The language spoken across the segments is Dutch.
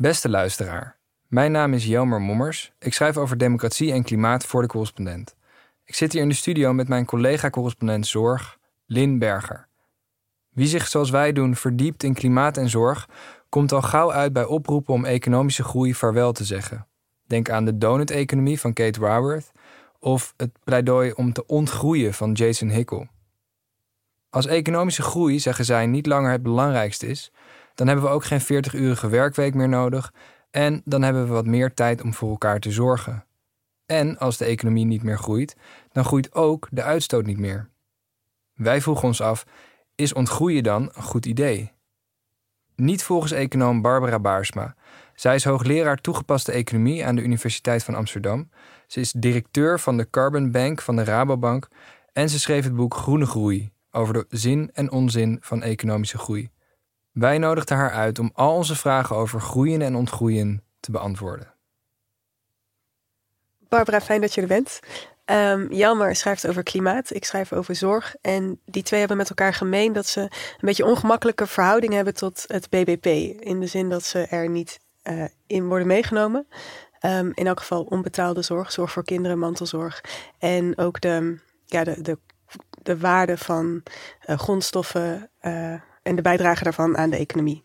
Beste luisteraar, mijn naam is Jelmer Mommers. Ik schrijf over democratie en klimaat voor de correspondent. Ik zit hier in de studio met mijn collega-correspondent Zorg, Lin Berger. Wie zich zoals wij doen verdiept in klimaat en zorg, komt al gauw uit bij oproepen om economische groei vaarwel te zeggen. Denk aan de donut-economie van Kate Raworth of het pleidooi om te ontgroeien van Jason Hickel. Als economische groei, zeggen zij, niet langer het belangrijkste is, dan hebben we ook geen 40-urige werkweek meer nodig en dan hebben we wat meer tijd om voor elkaar te zorgen. En als de economie niet meer groeit, dan groeit ook de uitstoot niet meer. Wij vroegen ons af: is ontgroeien dan een goed idee? Niet volgens econoom Barbara Baarsma. Zij is hoogleraar toegepaste economie aan de Universiteit van Amsterdam. Ze is directeur van de Carbon Bank van de Rabobank en ze schreef het boek Groene Groei over de zin en onzin van economische groei. Wij nodigden haar uit om al onze vragen over groeien en ontgroeien te beantwoorden. Barbara, fijn dat je er bent. Um, Jelmer schrijft over klimaat, ik schrijf over zorg. En die twee hebben met elkaar gemeen dat ze een beetje ongemakkelijke verhouding hebben tot het BBP. In de zin dat ze er niet uh, in worden meegenomen. Um, in elk geval onbetaalde zorg, zorg voor kinderen, mantelzorg. En ook de, ja, de, de, de waarde van uh, grondstoffen, uh, en de bijdrage daarvan aan de economie.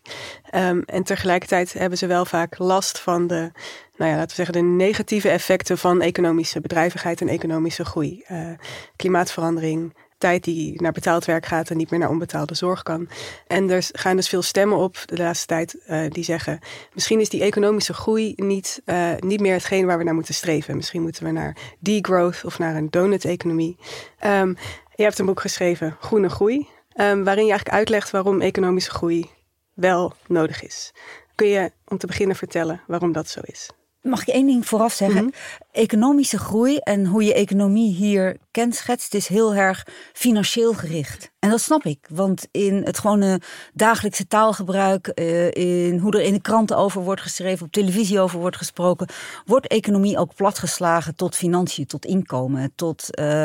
Um, en tegelijkertijd hebben ze wel vaak last van de, nou ja, laten we zeggen, de negatieve effecten van economische bedrijvigheid en economische groei. Uh, klimaatverandering, tijd die naar betaald werk gaat en niet meer naar onbetaalde zorg kan. En er gaan dus veel stemmen op de laatste tijd uh, die zeggen: misschien is die economische groei niet, uh, niet meer hetgeen waar we naar moeten streven. Misschien moeten we naar degrowth of naar een donut-economie. Um, je hebt een boek geschreven, Groene Groei. Um, waarin je eigenlijk uitlegt waarom economische groei wel nodig is. Kun je om te beginnen vertellen waarom dat zo is? Mag ik één ding vooraf zeggen? Mm -hmm. Economische groei en hoe je economie hier kenschetst, is heel erg financieel gericht. En dat snap ik, want in het gewone dagelijkse taalgebruik, uh, in hoe er in de kranten over wordt geschreven, op televisie over wordt gesproken, wordt economie ook platgeslagen tot financiën, tot inkomen, tot uh,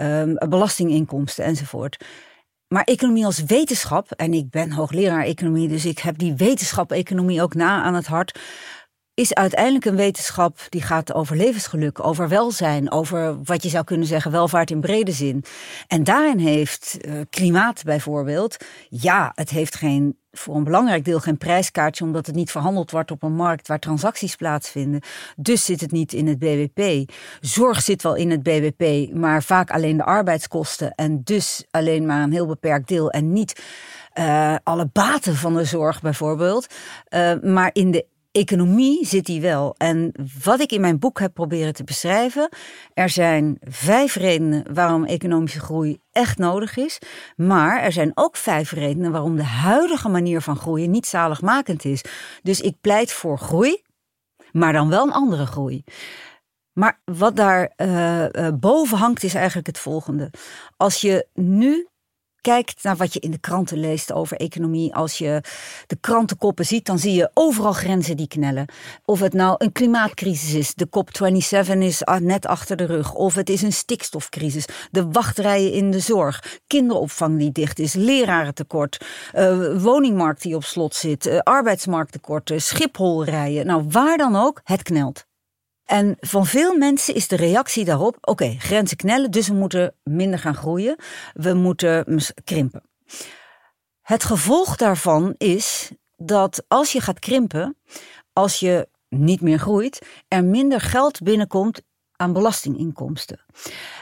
uh, belastinginkomsten enzovoort. Maar economie als wetenschap, en ik ben hoogleraar economie, dus ik heb die wetenschap economie ook na aan het hart, is uiteindelijk een wetenschap die gaat over levensgeluk, over welzijn, over wat je zou kunnen zeggen welvaart in brede zin. En daarin heeft uh, klimaat bijvoorbeeld, ja, het heeft geen voor een belangrijk deel geen prijskaartje, omdat het niet verhandeld wordt op een markt waar transacties plaatsvinden. Dus zit het niet in het BBP. Zorg zit wel in het BBP, maar vaak alleen de arbeidskosten en dus alleen maar een heel beperkt deel en niet uh, alle baten van de zorg bijvoorbeeld. Uh, maar in de economie zit die wel. En wat ik in mijn boek heb proberen te beschrijven, er zijn vijf redenen waarom economische groei echt nodig is. Maar er zijn ook vijf redenen waarom de huidige manier van groeien niet zaligmakend is. Dus ik pleit voor groei, maar dan wel een andere groei. Maar wat daar uh, uh, boven hangt is eigenlijk het volgende. Als je nu kijkt naar wat je in de kranten leest over economie, als je de krantenkoppen ziet, dan zie je overal grenzen die knellen. Of het nou een klimaatcrisis is, de COP27 is net achter de rug. Of het is een stikstofcrisis, de wachtrijen in de zorg, kinderopvang die dicht is, lerarentekort, uh, woningmarkt die op slot zit, uh, arbeidsmarkttekorten, schipholrijen. Nou, waar dan ook, het knelt. En van veel mensen is de reactie daarop: oké, grenzen knellen, dus we moeten minder gaan groeien. We moeten krimpen. Het gevolg daarvan is dat als je gaat krimpen, als je niet meer groeit, er minder geld binnenkomt aan belastinginkomsten.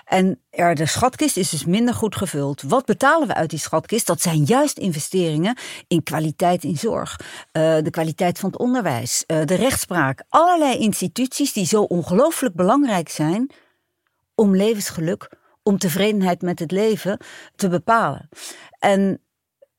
En er, de schatkist is dus minder goed gevuld. Wat betalen we uit die schatkist? Dat zijn juist investeringen in kwaliteit in zorg, uh, de kwaliteit van het onderwijs, uh, de rechtspraak. Allerlei instituties die zo ongelooflijk belangrijk zijn om levensgeluk, om tevredenheid met het leven te bepalen. En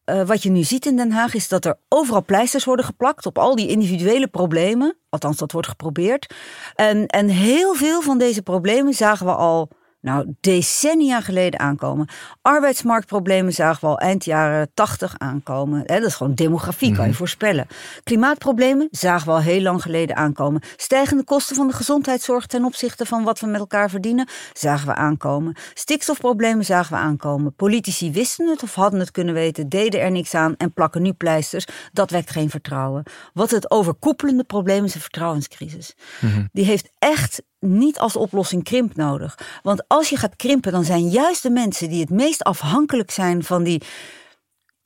uh, wat je nu ziet in Den Haag is dat er overal pleisters worden geplakt op al die individuele problemen. Althans, dat wordt geprobeerd. En, en heel veel van deze problemen zagen we al nou decennia geleden aankomen. Arbeidsmarktproblemen zagen we al eind jaren 80 aankomen. Dat is gewoon demografie, kan je mhm. voorspellen. Klimaatproblemen zagen we al heel lang geleden aankomen. Stijgende kosten van de gezondheidszorg ten opzichte van wat we met elkaar verdienen, zagen we aankomen. Stikstofproblemen zagen we aankomen. Politici wisten het of hadden het kunnen weten, deden er niks aan en plakken nu pleisters. Dat wekt geen vertrouwen. Wat het overkoepelende probleem is een vertrouwenscrisis. Mhm. Die heeft echt niet als oplossing krimp nodig. Want als je gaat krimpen, dan zijn juist de mensen die het meest afhankelijk zijn van die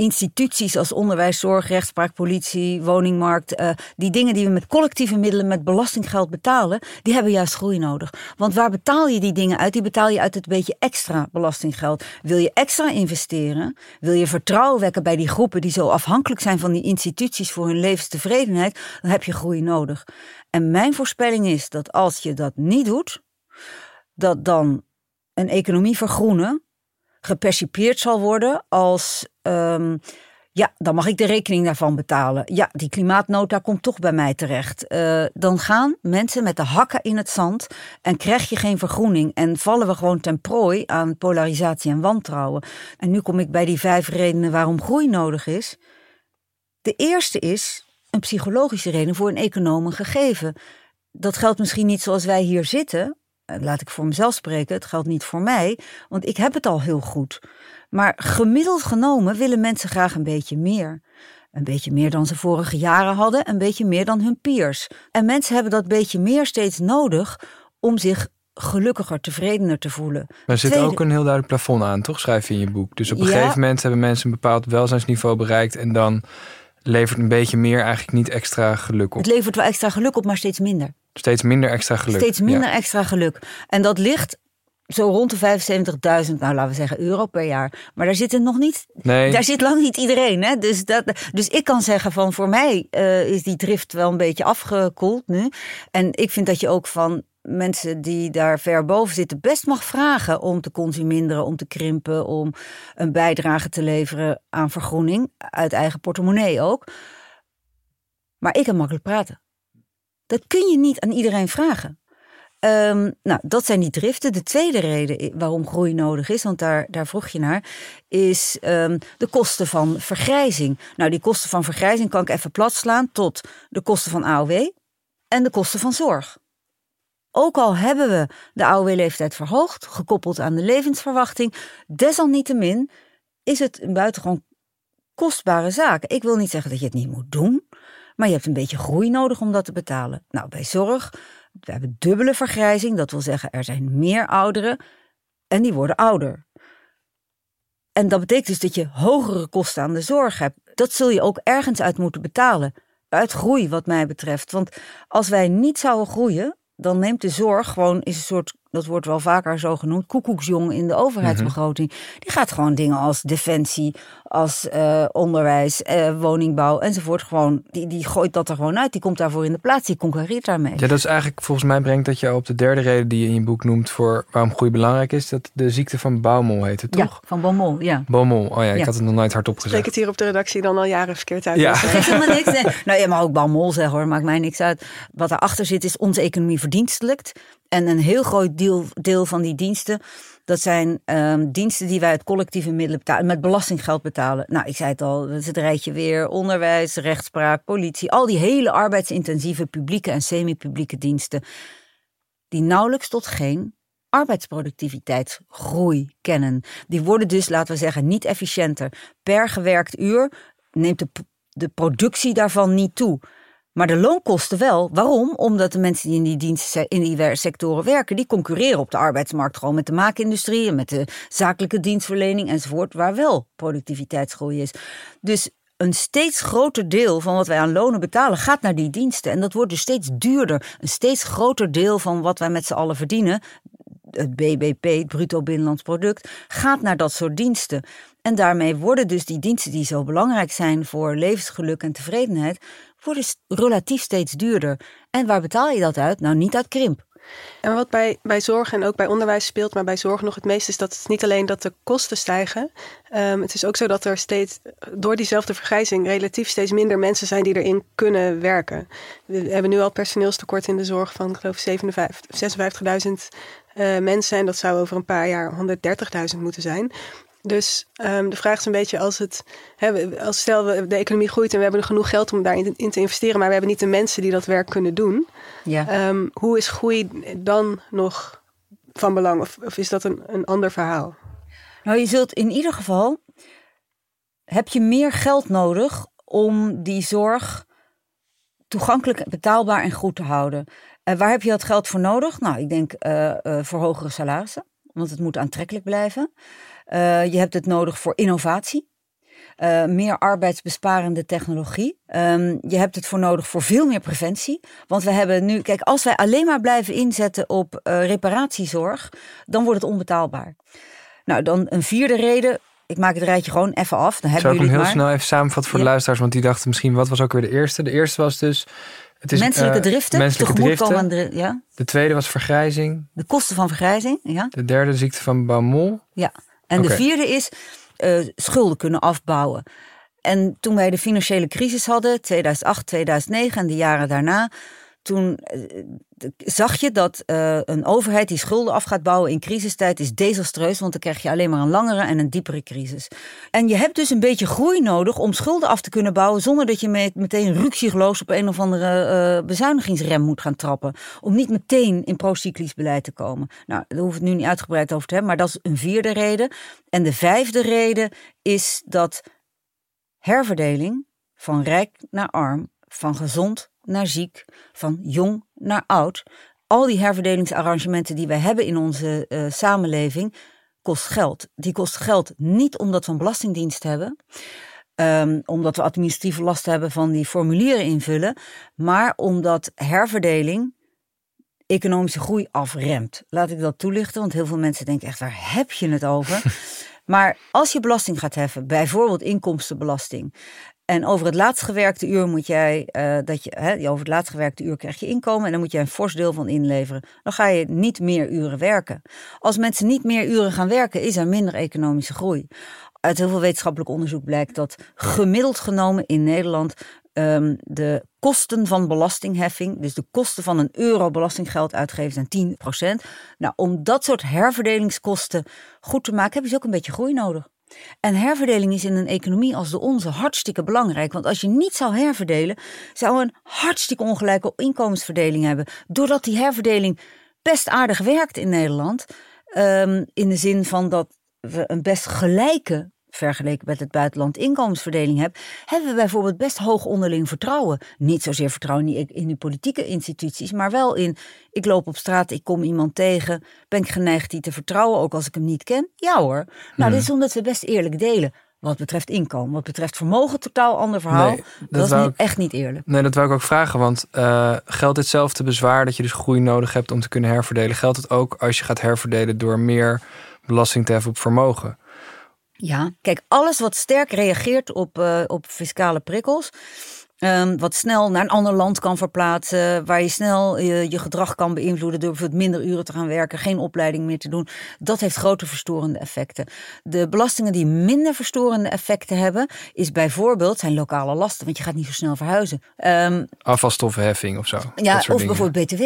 instituties als onderwijs, zorg, rechtspraak, politie, woningmarkt, uh, die dingen die we met collectieve middelen, met belastinggeld betalen, die hebben juist groei nodig. Want waar betaal je die dingen uit? Die betaal je uit het beetje extra belastinggeld. Wil je extra investeren? Wil je vertrouwen wekken bij die groepen die zo afhankelijk zijn van die instituties voor hun levenstevredenheid? Dan heb je groei nodig. En mijn voorspelling is dat als je dat niet doet, dat dan een economie vergroenen gepercipieerd zal worden als. Um, ja, dan mag ik de rekening daarvan betalen. Ja, die klimaatnota komt toch bij mij terecht. Uh, dan gaan mensen met de hakken in het zand en krijg je geen vergroening. En vallen we gewoon ten prooi aan polarisatie en wantrouwen. En nu kom ik bij die vijf redenen waarom groei nodig is. De eerste is een psychologische reden voor een econoom gegeven. Dat geldt misschien niet zoals wij hier zitten. Laat ik voor mezelf spreken, het geldt niet voor mij, want ik heb het al heel goed. Maar gemiddeld genomen willen mensen graag een beetje meer. Een beetje meer dan ze vorige jaren hadden, een beetje meer dan hun peers. En mensen hebben dat beetje meer steeds nodig om zich gelukkiger, tevredener te voelen. Maar er zit ook een heel duidelijk plafond aan, toch? Schrijf je in je boek. Dus op een gegeven moment hebben mensen een bepaald welzijnsniveau bereikt en dan levert een beetje meer eigenlijk niet extra geluk op. Het levert wel extra geluk op, maar steeds minder. Steeds minder extra geluk. Steeds minder extra geluk. En dat ligt zo rond de 75.000, nou laten we zeggen, euro per jaar. Maar daar zit nog niet. Nee. Daar zit lang niet iedereen. Hè? Dus, dat, dus ik kan zeggen van voor mij uh, is die drift wel een beetje afgekoeld nu. En ik vind dat je ook van mensen die daar ver boven zitten best mag vragen om te consumeren, om te krimpen, om een bijdrage te leveren aan vergroening, uit eigen portemonnee ook. Maar ik kan makkelijk praten. Dat kun je niet aan iedereen vragen. Um, nou, dat zijn die driften. De tweede reden waarom groei nodig is, want daar, daar vroeg je naar, is um, de kosten van vergrijzing. Nou, die kosten van vergrijzing kan ik even platslaan tot de kosten van AOW en de kosten van zorg. Ook al hebben we de AOW-leeftijd verhoogd, gekoppeld aan de levensverwachting, desalniettemin is het een buitengewoon kostbare zaak. Ik wil niet zeggen dat je het niet moet doen, maar je hebt een beetje groei nodig om dat te betalen. Nou, bij zorg, we hebben dubbele vergrijzing, dat wil zeggen er zijn meer ouderen en die worden ouder. En dat betekent dus dat je hogere kosten aan de zorg hebt. Dat zul je ook ergens uit moeten betalen. Uit groei, wat mij betreft. Want als wij niet zouden groeien, dan neemt de zorg gewoon, een soort dat wordt wel vaker zo genoemd, koekoeksjong in de overheidsbegroting. Die gaat gewoon dingen als defensie, als uh, onderwijs, uh, woningbouw enzovoort. Gewoon, die, die gooit dat er gewoon uit. Die komt daarvoor in de plaats. Die concurreert daarmee. Ja, dat is eigenlijk volgens mij brengt dat je op de derde reden die je in je boek noemt voor waarom groei belangrijk is. Dat de ziekte van Baumol heet het, toch? Ja, van Baumol, ja. Baumol, oh ja, ik had het nog nooit hardop gezegd. Ik het hier op de redactie dan al jaren verkeerd uit. Ja. Dat geeft helemaal niks. Nee. Nou, je mag ook Baumol zeggen hoor, maakt mij niks uit. Wat daarachter zit is onze economie verdienstelijkt. En een heel groot deel, van die diensten, dat zijn um, diensten die wij uit collectieve middelen betalen, met belastinggeld betalen. Nou, ik zei het al, dat is het rijtje weer, onderwijs, rechtspraak, politie, al die hele arbeidsintensieve publieke en semi-publieke diensten, die nauwelijks tot geen arbeidsproductiviteitsgroei kennen. Die worden dus, laten we zeggen, niet efficiënter. Per gewerkt uur neemt de productie daarvan niet toe. Maar de loonkosten wel. Waarom? Omdat de mensen die in die, diensten, in die sectoren werken, die concurreren op de arbeidsmarkt gewoon met de maakindustrie en met de zakelijke dienstverlening enzovoort, waar wel productiviteitsgroei is. Dus een steeds groter deel van wat wij aan lonen betalen gaat naar die diensten. En dat wordt dus steeds duurder. Een steeds groter deel van wat wij met z'n allen verdienen, het BBP, het bruto binnenlands product, gaat naar dat soort diensten. En daarmee worden dus die diensten die zo belangrijk zijn voor levensgeluk en tevredenheid, worden relatief steeds duurder. En waar betaal je dat uit? Nou, niet uit krimp. En wat bij, bij zorg en ook bij onderwijs speelt, maar bij zorg nog het meest, is dat het niet alleen dat de kosten stijgen. Um, het is ook zo dat er steeds door diezelfde vergrijzing relatief steeds minder mensen zijn die erin kunnen werken. We hebben nu al personeelstekort in de zorg van, ik geloof, 56.000 uh, mensen. En dat zou over een paar jaar 130.000 moeten zijn. Dus um, de vraag is een beetje als het, hè, als stel we, de economie groeit en we hebben genoeg geld om daarin in te investeren, maar we hebben niet de mensen die dat werk kunnen doen. Ja. Um, hoe is groei dan nog van belang? Of, of is dat een, een ander verhaal? Nou, je zult in ieder geval heb je meer geld nodig om die zorg toegankelijk, betaalbaar en goed te houden. Uh, waar heb je dat geld voor nodig? Nou, ik denk uh, uh, voor hogere salarissen, want het moet aantrekkelijk blijven. Uh, je hebt het nodig voor innovatie. Uh, meer arbeidsbesparende technologie. Um, je hebt het voor nodig voor veel meer preventie. Want we hebben nu, kijk, als wij alleen maar blijven inzetten op uh, reparatiezorg, dan wordt het onbetaalbaar. Nou, dan een vierde reden. Ik maak het rijtje gewoon even af. Dan hebben Zou ik hem heel maar. snel even samenvatten voor ja. de luisteraars? Want die dachten misschien, wat was ook weer de eerste? De eerste was dus het is, menselijke driften, uh, menselijke driften. De, ja. de tweede was vergrijzing. De kosten van vergrijzing, ja. De derde ziekte van Baumol. Ja, en okay. de vierde is uh, schulden kunnen afbouwen. En toen wij de financiële crisis hadden, 2008, 2009 en de jaren daarna, toen uh, zag je dat uh, een overheid die schulden af gaat bouwen in crisistijd is desastreus, want dan krijg je alleen maar een langere en een diepere crisis. En je hebt dus een beetje groei nodig om schulden af te kunnen bouwen zonder dat je met, meteen ruksigloos op een of andere bezuinigingsrem moet gaan trappen. Om niet meteen in procyclisch beleid te komen. Nou, daar hoef ik het nu niet uitgebreid over te hebben, maar dat is een vierde reden. En de vijfde reden is dat herverdeling van rijk naar arm, van gezond naar ziek, van jong naar oud. Al die herverdelingsarrangementen die wij hebben in onze uh, samenleving, kost geld. Die kost geld niet omdat we een belastingdienst hebben, um, omdat we administratieve last hebben van die formulieren invullen, maar omdat herverdeling economische groei afremt. Laat ik dat toelichten, want heel veel mensen denken echt, waar heb je het over? maar als je belasting gaat heffen, bijvoorbeeld inkomstenbelasting, en over het laatst gewerkte uur moet jij, uh, dat je, hè, over het laatst gewerkte uur krijg je inkomen en dan moet je een fors deel van inleveren. Dan ga je niet meer uren werken. Als mensen niet meer uren gaan werken, is er minder economische groei. Uit heel veel wetenschappelijk onderzoek blijkt dat gemiddeld genomen in Nederland um, de kosten van belastingheffing, dus de kosten van een euro belastinggeld uitgeven, zijn 10%. Nou, om dat soort herverdelingskosten goed te maken, heb je dus ook een beetje groei nodig. En herverdeling is in een economie als de onze hartstikke belangrijk. Want als je niet zou herverdelen, zou een hartstikke ongelijke inkomensverdeling hebben. Doordat die herverdeling best aardig werkt in Nederland. Um, in de zin van dat we een best gelijke vergeleken met het buitenland inkomensverdeling hebt, hebben we bijvoorbeeld best hoog onderling vertrouwen. Niet zozeer vertrouwen in die politieke instituties, maar wel in, ik loop op straat, ik kom iemand tegen, ben ik geneigd die te vertrouwen, ook als ik hem niet ken? Ja hoor. Nou, hmm. dit is omdat we best eerlijk delen. Wat betreft inkomen. Wat betreft vermogen, totaal ander verhaal. Nee, dat, dat is echt niet eerlijk. Nee, dat wou ik ook vragen. Want uh, geldt hetzelfde bezwaar dat je dus groei nodig hebt om te kunnen herverdelen? Geldt het ook als je gaat herverdelen door meer belasting te heffen op vermogen? Ja, kijk, alles wat sterk reageert op, uh, op fiscale prikkels. Um, wat snel naar een ander land kan verplaatsen, waar je snel je, je gedrag kan beïnvloeden door bijvoorbeeld minder uren te gaan werken, geen opleiding meer te doen. Dat heeft grote verstorende effecten. De belastingen die minder verstorende effecten hebben, is bijvoorbeeld zijn lokale lasten, want je gaat niet zo snel verhuizen. Um, Afvalstoffenheffing of zo. Ja, of dingen. bijvoorbeeld BTW.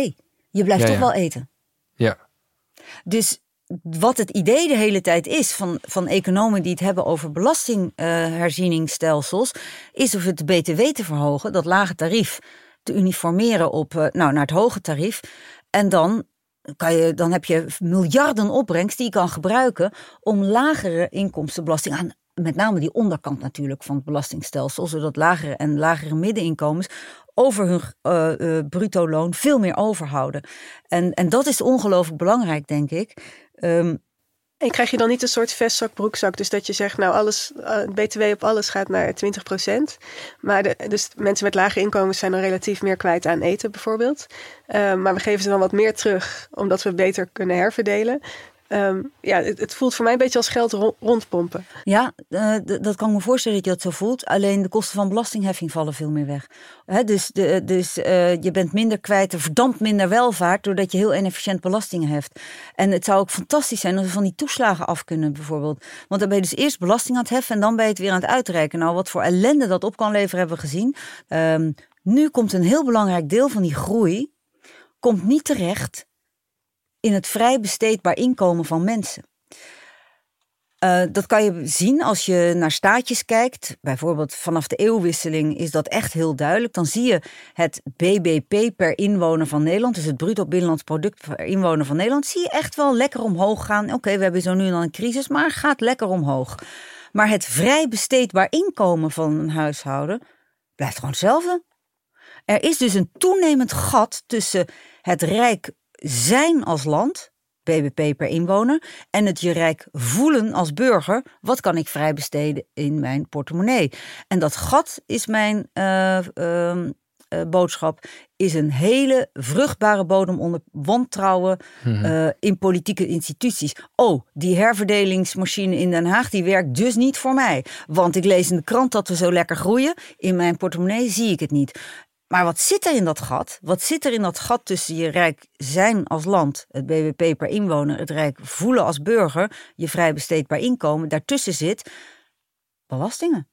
Je blijft ja, toch ja. wel eten. Ja. Dus wat het idee de hele tijd is van, van economen die het hebben over belastingherzieningsstelsels, is of het BTW te verhogen, dat lage tarief te uniformeren op, uh, nou, naar het hoge tarief. En dan, kan je, dan heb je miljarden opbrengst die je kan gebruiken om lagere inkomstenbelasting aan met name die onderkant natuurlijk van het belastingstelsel, zodat lagere en lagere middeninkomens over hun uh, uh, bruto loon veel meer overhouden. En, en dat is ongelooflijk belangrijk, denk ik. Um, en krijg je dan niet een soort vestzak, broekzak? Dus dat je zegt, nou, alles, uh, BTW op alles gaat naar 20 procent. Maar de, dus mensen met lage inkomens zijn dan relatief meer kwijt aan eten, bijvoorbeeld. Uh, maar we geven ze dan wat meer terug, omdat we beter kunnen herverdelen. Ehm, ja, het, voelt voor mij een beetje als geld rondpompen. Ja, uh, dat kan ik me voorstellen dat je dat zo voelt. Alleen de kosten van belastingheffing vallen veel meer weg. dus de, dus uh, je bent minder kwijt, er verdampt minder welvaart doordat je heel inefficiënt belastingen heft. En het zou ook fantastisch zijn als we van die toeslagen af kunnen bijvoorbeeld. Want dan ben je dus eerst belasting aan het heffen en dan ben je het weer aan het uitreiken. Nou, wat voor ellende dat op kan leveren hebben we gezien. Um, nu komt een heel belangrijk deel van die groei komt niet terecht in het vrij besteedbaar inkomen van mensen. Uh, dat kan je zien als je naar staatjes kijkt. Bijvoorbeeld vanaf de eeuwwisseling is dat echt heel duidelijk. Dan zie je het BBP per inwoner van Nederland, dus het bruto binnenlands product per inwoner van Nederland, zie je echt wel lekker omhoog gaan. Oké, we hebben zo nu en dan een crisis, maar gaat lekker omhoog. Maar het vrij besteedbaar inkomen van een huishouden blijft gewoon hetzelfde. Er is dus een toenemend gat tussen het rijk zijn als land, BBP per inwoner, en het je rijk voelen als burger. Wat kan ik vrij besteden in mijn portemonnee? En dat gat is mijn uh, uh, boodschap, is een hele vruchtbare bodem onder wantrouwen mm in politieke instituties. Oh, die herverdelingsmachine in Den Haag, die werkt dus niet voor mij. Want ik lees in de krant dat we zo lekker groeien. In mijn portemonnee zie ik het niet. Maar wat zit er in dat gat? Wat zit er in dat gat tussen je rijk zijn als land, het BBP per inwoner, het rijk voelen als burger, je vrij besteedbaar inkomen? Daartussen zit belastingen.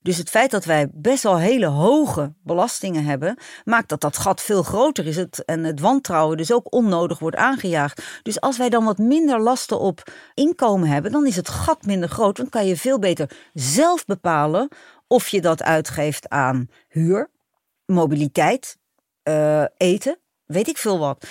Dus het feit dat wij best wel hele hoge belastingen hebben, maakt dat dat gat veel groter is het, en het wantrouwen dus ook onnodig wordt aangejaagd. Dus als wij dan wat minder lasten op inkomen hebben, dan is het gat minder groot. Dan kan je veel beter zelf bepalen of je dat uitgeeft aan huur, mobiliteit, uh, eten, weet ik veel wat.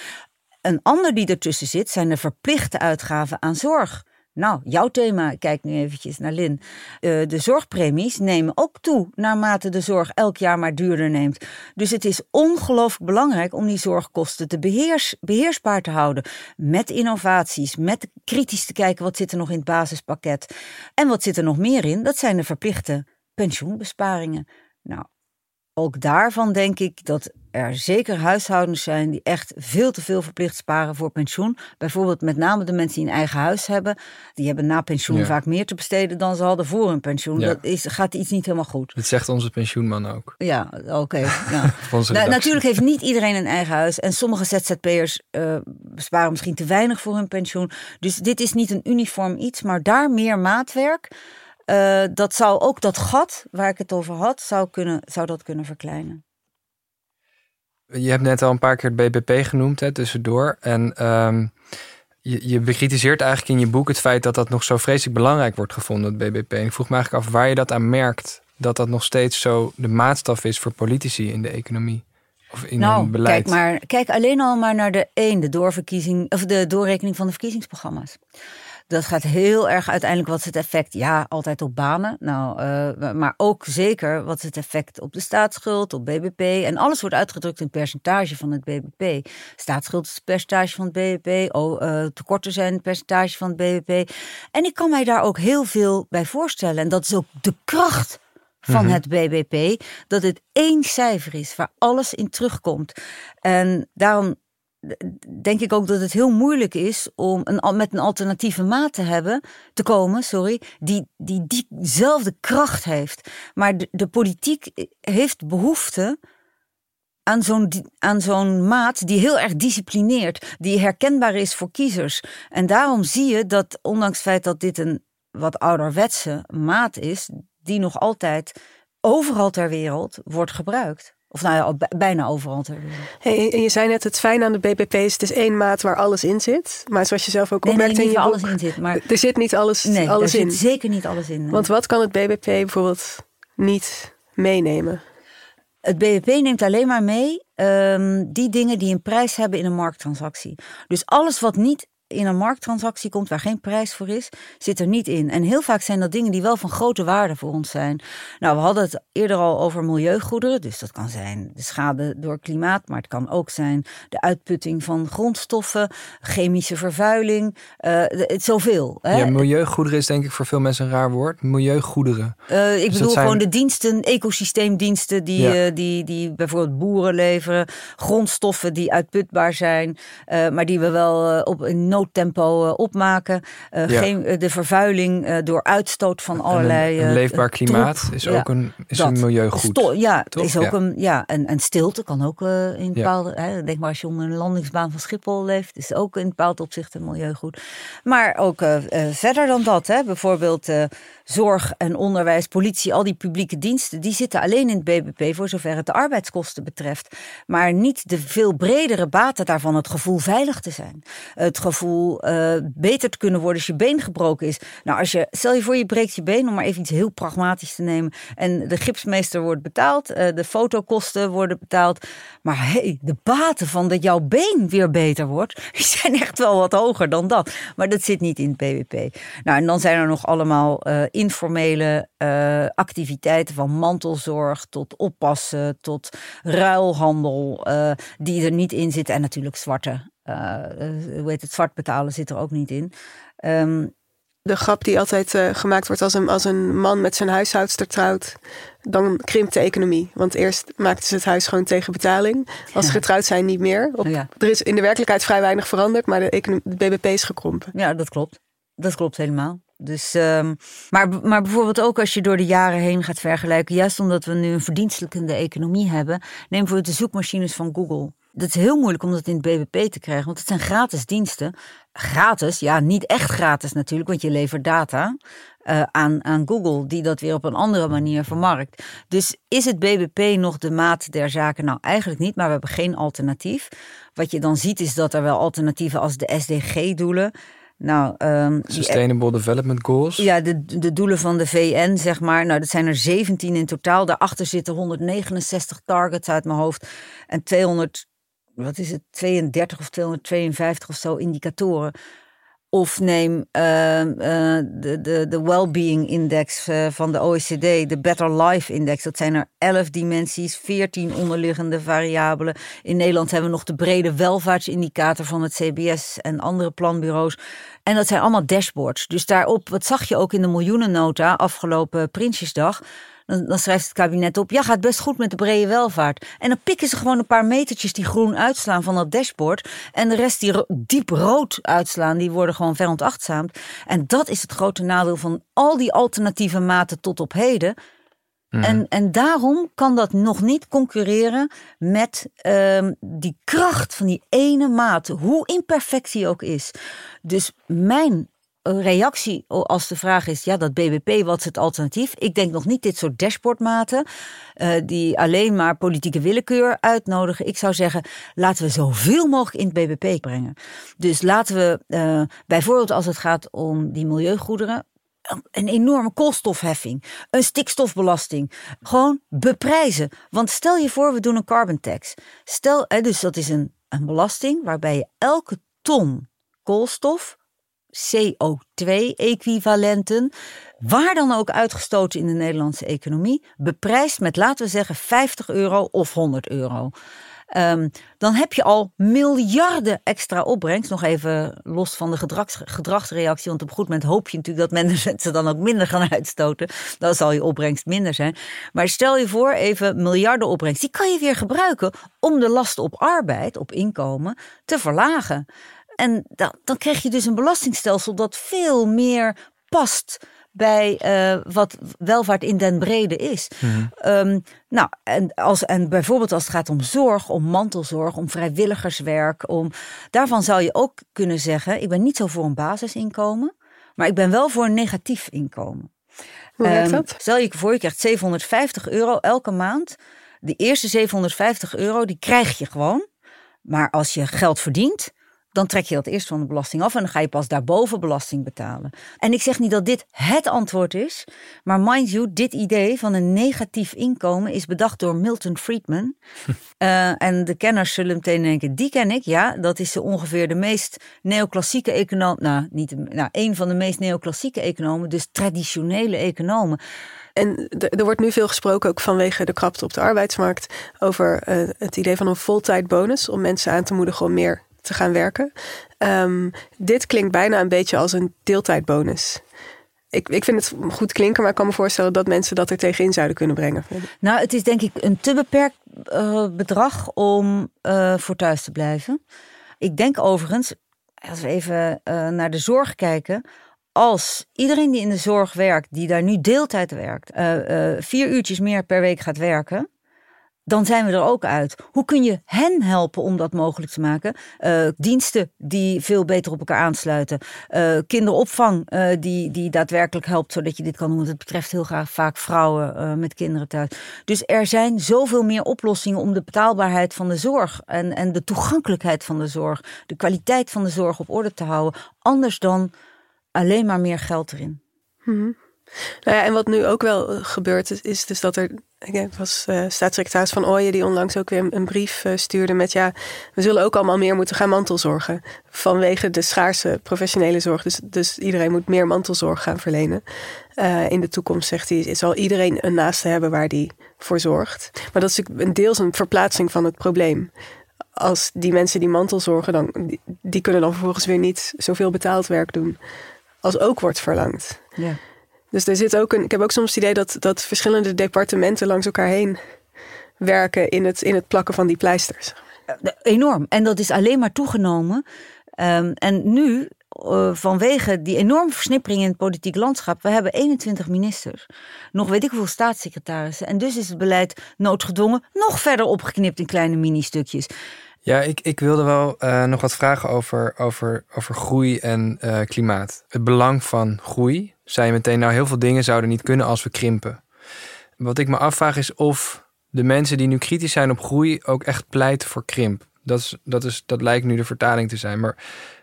Een ander die ertussen zit zijn de verplichte uitgaven aan zorg. Nou, jouw thema, kijk nu eventjes naar Lin. Uh, de zorgpremies nemen ook toe naarmate de zorg elk jaar maar duurder neemt. Dus het is ongelooflijk belangrijk om die zorgkosten te beheers, beheersbaar te houden. Met innovaties, met kritisch te kijken wat zit er nog in het basispakket. En wat zit er nog meer in? Dat zijn de verplichte pensioenbesparingen. Nou, ook daarvan denk ik dat er zeker huishoudens zijn die echt veel te veel verplicht sparen voor pensioen. Bijvoorbeeld met name de mensen die een eigen huis hebben. Die hebben na pensioen vaak meer te besteden dan ze hadden voor hun pensioen. Dat is, gaat iets niet helemaal goed. Dat zegt onze pensioenman ook. Ja, oké. nou, natuurlijk heeft niet iedereen een eigen huis. En sommige ZZP'ers uh, sparen misschien te weinig voor hun pensioen. Dus dit is niet een uniform iets, maar daar meer maatwerk. Uh, dat zou ook dat gat waar ik het over had, zou, kunnen, zou dat kunnen verkleinen. Je hebt net al een paar keer het BBP genoemd, hè, tussendoor. En um, je, je bekritiseert eigenlijk in je boek het feit dat dat nog zo vreselijk belangrijk wordt gevonden, het BBP. En ik vroeg me eigenlijk af waar je dat aan merkt. Dat dat nog steeds zo de maatstaf is voor politici in de economie. Of in nou, hun beleid. Kijk, maar, kijk alleen al maar naar de één, de, doorverkiezing, of de doorrekening van de verkiezingsprogramma's. Dat gaat heel erg uiteindelijk wat is het effect? Ja, altijd op banen. Nou, uh, maar ook zeker wat is het effect op de staatsschuld, op BBP. En alles wordt uitgedrukt in percentage van het BBP. Staatsschuld is het percentage van het BBP. Oh, uh, tekorten zijn het percentage van het BBP. En ik kan mij daar ook heel veel bij voorstellen. En dat is ook de kracht van mhm. het BBP. Dat het één cijfer is waar alles in terugkomt. En daarom denk ik ook dat het heel moeilijk is om een, met een alternatieve maat te hebben, te komen, sorry, die, die diezelfde kracht heeft. Maar de, de politiek heeft behoefte aan zo'n, aan zo'n maat die heel erg disciplineert, die herkenbaar is voor kiezers. En daarom zie je dat, ondanks het feit dat dit een wat ouderwetse maat is, die nog altijd overal ter wereld wordt gebruikt. Of nou ja, bijna overal. Hey, en je zei net, het fijn aan de BBP is, het is één maat waar alles in zit. Maar zoals je zelf ook nee, opmerkt nee, in je alles in zit. Maar er zit niet alles, nee, alles er in. zit zeker niet alles in. Want wat kan het BBP bijvoorbeeld niet meenemen? Het BBP neemt alleen maar mee um, die dingen die een prijs hebben in een markttransactie. Dus alles wat niet in een markttransactie komt waar geen prijs voor is, zit er niet in. En heel vaak zijn dat dingen die wel van grote waarde voor ons zijn. Nou, we hadden het eerder al over milieugoederen. Dus dat kan zijn de schade door klimaat, maar het kan ook zijn de uitputting van grondstoffen, chemische vervuiling, uh, het, zoveel. Hè? Ja, milieugoederen is denk ik voor veel mensen een raar woord. Milieugoederen. Uh, ik dus bedoel gewoon de diensten, ecosysteemdiensten die, ja. uh, die, die bijvoorbeeld boeren leveren, grondstoffen die uitputbaar zijn, maar die we wel op een noodtempo opmaken. geen, de vervuiling door uitstoot van allerlei. Een, een leefbaar klimaat is ook een, is een milieugoed. ja, is ook een. Ja, en, en stilte kan ook in bepaalde. Hè, denk maar als je onder een landingsbaan van Schiphol leeft, is ook in bepaald opzicht een milieugoed. Maar ook verder dan dat, hè, bijvoorbeeld zorg en onderwijs, politie, al die publieke diensten, die zitten alleen in het BBP voor zover het de arbeidskosten betreft. Maar niet de veel bredere baten daarvan, het gevoel veilig te zijn. Het gevoel uh, beter te kunnen worden als je been gebroken is. Nou, als je, stel je voor je breekt je been, om maar even iets heel pragmatisch te nemen. En de gipsmeester wordt betaald, uh, de fotokosten worden betaald. Maar hey, de baten van dat jouw been weer beter wordt, die zijn echt wel wat hoger dan dat. Maar dat zit niet in het BBP. Nou, en dan zijn er nog allemaal uh, informele uh, activiteiten van mantelzorg tot oppassen, tot ruilhandel, uh, die er niet in zitten. En natuurlijk zwarte, uh, hoe heet het, zwart betalen zit er ook niet in. Um, de grap die altijd gemaakt wordt als een, als een man met zijn huishoudster trouwt, dan krimpt de economie. Want eerst maakten ze het huis gewoon tegen betaling. Als ze getrouwd zijn, niet meer. Op, ja. Er is in de werkelijkheid vrij weinig veranderd, maar de, economie, de BBP is gekrompen. Ja, dat klopt. Dat klopt helemaal. Dus, um, maar, maar bijvoorbeeld ook als je door de jaren heen gaat vergelijken, juist omdat we nu een verdienstelijkende economie hebben, neem bijvoorbeeld de zoekmachines van Google. Dat is heel moeilijk om dat in het BBP te krijgen, want het zijn gratis diensten. Gratis, ja, niet echt gratis natuurlijk, want je levert data uh, aan, aan Google, die dat weer op een andere manier vermarkt. Dus is het BBP nog de maat der zaken? Nou, eigenlijk niet, maar we hebben geen alternatief. Wat je dan ziet is dat er wel alternatieven als de SDG-doelen nou, um, Sustainable Development Goals. Ja, de, de doelen van de VN, zeg maar. Nou, dat zijn er 17 in totaal. Daarachter zitten 169 targets uit mijn hoofd. En 200, wat is het, 32 of 252 of zo indicatoren. Of neem uh, de, de, de Wellbeing Index uh, van de OECD, de Better Life Index. Dat zijn er 11 dimensies, 14 onderliggende variabelen. In Nederland hebben we nog de brede welvaartsindicator van het CBS en andere planbureaus. En dat zijn allemaal dashboards. Dus daarop, wat zag je ook in de miljoenennota afgelopen Prinsjesdag dan, dan, schrijft het kabinet op, ja, gaat best goed met de brede welvaart. En dan pikken ze gewoon een paar metertjes die groen uitslaan van dat dashboard. En de rest die diep rood uitslaan, die worden gewoon veronachtzaamd. En dat is het grote nadeel van al die alternatieve maten tot op heden. Mhm. En, en daarom kan dat nog niet concurreren met uh, die kracht van die ene maat, hoe imperfect die ook is. Dus mijn reactie als de vraag is, ja, dat BBP, wat is het alternatief? Ik denk nog niet dit soort dashboardmaten uh, die alleen maar politieke willekeur uitnodigen. Ik zou zeggen, laten we zoveel mogelijk in het BBP brengen. Dus laten we uh, bijvoorbeeld als het gaat om die milieugoederen, een enorme koolstofheffing, een stikstofbelasting. Gewoon beprijzen. Want stel je voor, we doen een carbon tax. Stel, dus dat is een, een belasting waarbij je elke ton koolstof CO2-equivalenten, waar dan ook uitgestoten in de Nederlandse economie, beprijsd met, laten we zeggen, 50 euro of 100 euro. Um, dan heb je al miljarden extra opbrengst. Nog even los van de gedrags, gedragsreactie. Want op een goed moment hoop je natuurlijk dat mensen dan ook minder gaan uitstoten. Dan zal je opbrengst minder zijn. Maar stel je voor, even miljarden opbrengst. Die kan je weer gebruiken om de last op arbeid, op inkomen, te verlagen. En dan, dan krijg je dus een belastingstelsel dat veel meer past bij uh, wat welvaart in den brede is. Mm um, nou, en, als, en bijvoorbeeld als het gaat om zorg, om mantelzorg, om vrijwilligerswerk, om, daarvan zou je ook kunnen zeggen: ik ben niet zo voor een basisinkomen, maar ik ben wel voor een negatief inkomen. Hoe werkt um, dat? Stel je voor, je krijgt 750 euro elke maand. De eerste 750 euro, die krijg je gewoon. Maar als je geld verdient, dan trek je dat eerst van de belasting af en dan ga je pas daarboven belasting betalen. En ik zeg niet dat dit het antwoord is, maar mind you, dit idee van een negatief inkomen is bedacht door Milton Friedman. uh, en de kenners zullen meteen denken, die ken ik, ja, dat is ongeveer de meest neoclassieke econoom, nou, niet, nou, een van de meest neoclassieke economen, dus traditionele economen. En er wordt nu veel gesproken, ook vanwege de krapte op de arbeidsmarkt, over uh, het idee van een voltijdbonus om mensen aan te moedigen om meer te gaan werken. Um, dit klinkt bijna een beetje als een deeltijdbonus. Ik, ik vind het goed klinken, maar ik kan me voorstellen dat mensen dat er tegenin zouden kunnen brengen. Nou, het is denk ik een te beperkt uh, bedrag om uh, voor thuis te blijven. Ik denk overigens, als we even uh, naar de zorg kijken. Als iedereen die in de zorg werkt, die daar nu deeltijd werkt, vier uurtjes meer per week gaat werken, dan zijn we er ook uit. Hoe kun je hen helpen om dat mogelijk te maken? Uh, diensten die veel beter op elkaar aansluiten. Uh, kinderopvang uh, die, die daadwerkelijk helpt zodat je dit kan doen. Want het betreft heel graag vaak vrouwen met kinderen thuis. Dus er zijn zoveel meer oplossingen om de betaalbaarheid van de zorg en, en de toegankelijkheid van de zorg, de kwaliteit van de zorg op orde te houden. Anders dan alleen maar meer geld erin. Mm nou ja, en wat nu ook wel eh, gebeurt, is, dus dat er. Ik was uh, staatssecretaris van Ooyen die onlangs ook weer een, brief uh, stuurde met ja, we zullen ook allemaal meer moeten gaan mantelzorgen. Vanwege de schaarse professionele zorg. Dus, dus iedereen moet meer mantelzorg gaan verlenen. In de toekomst, zegt hij, zal iedereen een naaste hebben waar die voor zorgt. Maar dat is natuurlijk een deels een verplaatsing van het probleem als die mensen die mantelzorgen, dan, die, die, kunnen dan vervolgens weer niet zoveel betaald werk doen als ook wordt verlangd. Ja. Dus er zit ook een. Ik heb ook soms het idee dat, dat verschillende departementen langs elkaar heen werken in het, in het plakken van die pleisters. Enorm. En dat is alleen maar toegenomen. Um, en nu, uh, vanwege die enorme versnippering in het politiek landschap, we hebben 21 ministers. Nog weet ik hoeveel staatssecretarissen. En dus is het beleid noodgedwongen nog verder opgeknipt in kleine mini-stukjes. Ja, ik, ik wilde wel uh, nog wat vragen over, over, over groei en uh, klimaat. Het belang van groei. Zei je meteen, nou heel veel dingen zouden niet kunnen als we krimpen. Wat ik me afvraag is of de mensen die nu kritisch zijn op groei ook echt pleiten voor krimp. Dat, is, dat, is, dat lijkt nu de vertaling te zijn. Maar,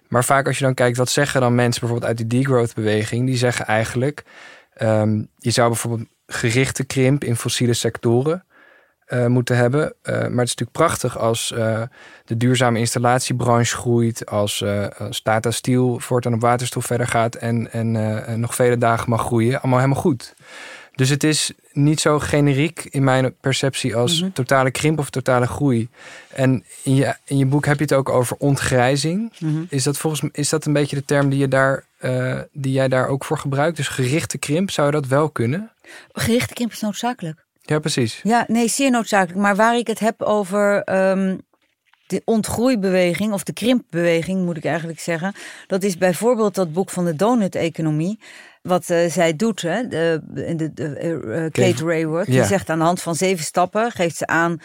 maar vaak als je dan kijkt, wat zeggen dan mensen bijvoorbeeld uit die degrowth beweging? Die zeggen eigenlijk, um, je zou bijvoorbeeld gerichte krimp in fossiele sectoren uh, moeten hebben. Uh, maar het is natuurlijk prachtig als uh, de duurzame installatiebranche groeit, als, als Tata Steel voortaan op waterstof verder gaat en, en nog vele dagen mag groeien. Allemaal helemaal goed. Dus het is niet zo generiek in mijn perceptie als mm -hmm. totale krimp of totale groei. En in je, in je boek heb je het ook over ontgrijzing. Mm -hmm. Is dat volgens is dat een beetje de term die, je daar, die jij daar ook voor gebruikt? Dus gerichte krimp, zou je dat wel kunnen? Gerichte krimp is noodzakelijk. Ja, precies. Ja, nee, zeer noodzakelijk. Maar waar ik het heb over um, de ontgroeibeweging, of de krimpbeweging moet ik eigenlijk zeggen. Dat is bijvoorbeeld dat boek van de donut-economie. Wat uh, zij doet, hè, de, de, de uh, Kate Raworth. Die zegt aan de hand van zeven stappen, geeft ze aan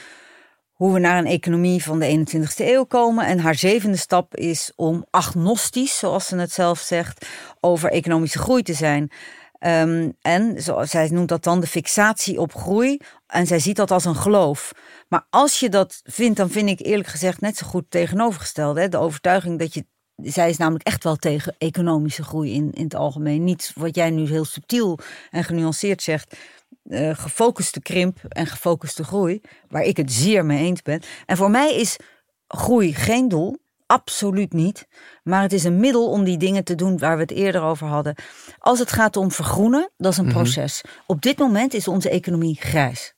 hoe we naar een economie van de 21ste eeuw komen. En haar zevende stap is om agnostisch, zoals ze het zelf zegt, over economische groei te zijn. Um, en zij noemt dat dan de fixatie op groei. En zij ziet dat als een geloof. Maar als je dat vindt, dan vind ik eerlijk gezegd net zo goed tegenovergesteld. Hè? De overtuiging dat je. Zij is namelijk echt wel tegen economische groei in, in het algemeen. Niet wat jij nu heel subtiel en genuanceerd zegt. Uh, gefocuste krimp en gefocuste groei. Waar ik het zeer mee eens ben. En voor mij is groei geen doel. Absoluut niet. Maar het is een middel om die dingen te doen waar we het eerder over hadden. Als het gaat om vergroenen, dat is een mhm. proces. Op dit moment is onze economie grijs.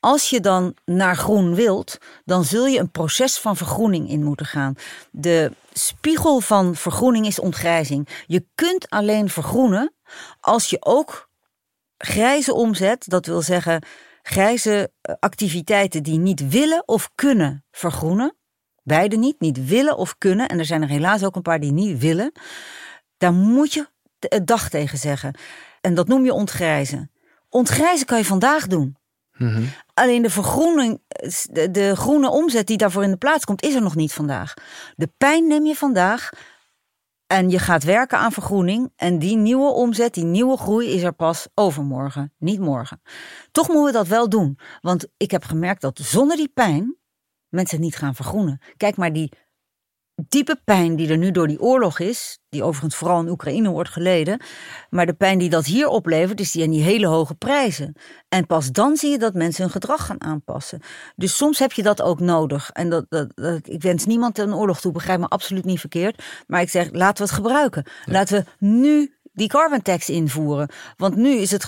Als je dan naar groen wilt, dan zul je een proces van vergroening in moeten gaan. De spiegel van vergroening is ontgrijzing. Je kunt alleen vergroenen als je ook grijze omzet, dat wil zeggen grijze eh, activiteiten die niet willen of kunnen vergroenen, Beide niet, niet willen of kunnen. En er zijn er helaas ook een paar die niet willen. Daar moet je het dag tegen zeggen. En dat noem je ontgrijzen. Ontgrijzen kan je vandaag doen. Mhm. Alleen de vergroening, de, de, groene omzet die daarvoor in de plaats komt, is er nog niet vandaag. De pijn neem je vandaag en je gaat werken aan vergroening. En die nieuwe omzet, die nieuwe groei is er pas overmorgen, niet morgen. Toch moeten we dat wel doen. Want ik heb gemerkt dat zonder die pijn mensen niet gaan vergroenen. Kijk maar die diepe pijn die er nu door die oorlog is, die overigens vooral in Oekraïne wordt geleden, maar de pijn die dat hier oplevert, is die aan die hele hoge prijzen. En pas dan zie je dat mensen hun gedrag gaan aanpassen. Dus soms heb je dat ook nodig. En dat, dat, ik wens niemand een oorlog toe, begrijp me absoluut niet verkeerd. Maar ik zeg, laten we het gebruiken. Laten we nu die carbon tax invoeren. Want nu is het,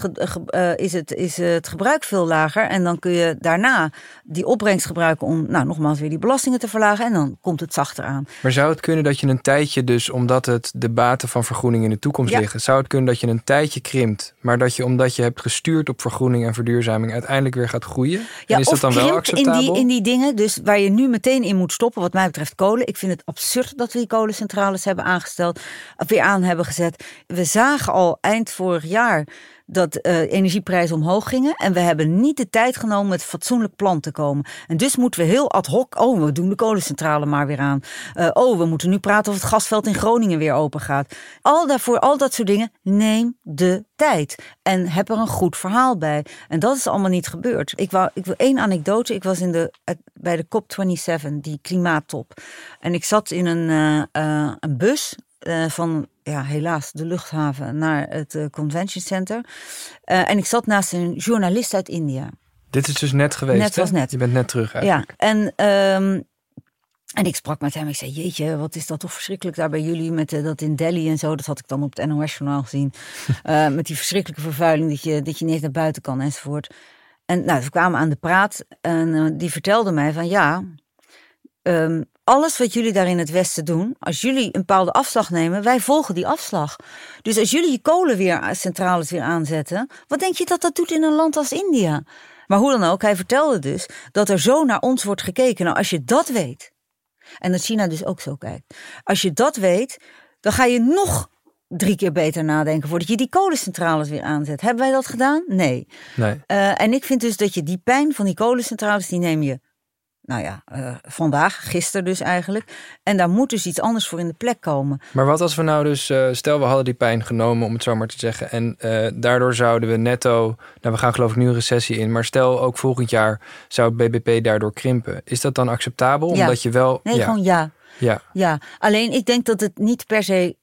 uh, is, het, is het gebruik veel lager. En dan kun je daarna die opbrengst gebruiken om, nou, nogmaals weer die belastingen te verlagen. En dan komt het zachter aan. Maar zou het kunnen dat je een tijdje, dus omdat het de baten van vergroening in de toekomst liggen, zou het kunnen dat je een tijdje krimpt, maar dat je omdat je hebt gestuurd op vergroening en verduurzaming uiteindelijk weer gaat groeien? Ja, en is dat dan wel acceptabel? In die, in die dingen, dus waar je nu meteen in moet stoppen, wat mij betreft kolen. Ik vind het absurd dat we die kolencentrales hebben aangesteld, weer aan hebben gezet. We zagen al eind vorig jaar dat uh, energieprijzen omhoog gingen. En we hebben niet de tijd genomen met fatsoenlijk plan te komen. En dus moeten we heel ad hoc. Oh, we doen de kolencentrale maar weer aan. Uh, oh, we moeten nu praten of het gasveld in Groningen weer open gaat. Al daarvoor, al dat soort dingen. Neem de tijd. En heb er een goed verhaal bij. En dat is allemaal niet gebeurd. Ik wou, ik wil één anekdote. Ik was in de, bij de COP27, die klimaattop. En ik zat in een, uh, een bus uh, van ja, helaas de luchthaven naar het uh, convention center. Uh, en ik zat naast een journalist uit India. Dit is dus net geweest. Net was net. Je bent net terug eigenlijk. Ja, en, um, en ik sprak met hem. Ik zei: Jeetje, wat is dat toch verschrikkelijk daar bij jullie met dat in Delhi en zo. Dat had ik dan op het NOS-journaal gezien. met die verschrikkelijke vervuiling dat je, dat je niet naar buiten kan enzovoort. En nou, we kwamen aan de praat en die vertelde mij van ja. Um, alles wat jullie daar in het Westen doen, als jullie een bepaalde afslag nemen, wij volgen die afslag. Dus als jullie je kolen weer, centrales weer aanzetten, wat denk je dat dat doet in een land als India? Maar hoe dan ook, hij vertelde dus dat er zo naar ons wordt gekeken. Nou, als je dat weet, en dat China dus ook zo kijkt, als je dat weet, dan ga je nog drie keer beter nadenken voordat je die kolencentrales weer aanzet. Hebben wij dat gedaan? Nee. nee. Uh, en ik vind dus dat je die pijn van die kolencentrales, die neem je nou ja, uh, vandaag, gisteren dus eigenlijk. En daar moet dus iets anders voor in de plek komen. Maar wat als we nou dus, uh, stel we hadden die pijn genomen, om het zo maar te zeggen. En uh, daardoor zouden we netto, nou we gaan geloof ik nu een recessie in. Maar stel ook volgend jaar zou het BBP daardoor krimpen. Is dat dan acceptabel? Ja. Omdat je wel... Nee, ja. gewoon ja. Ja. ja. Alleen ik denk dat het niet per se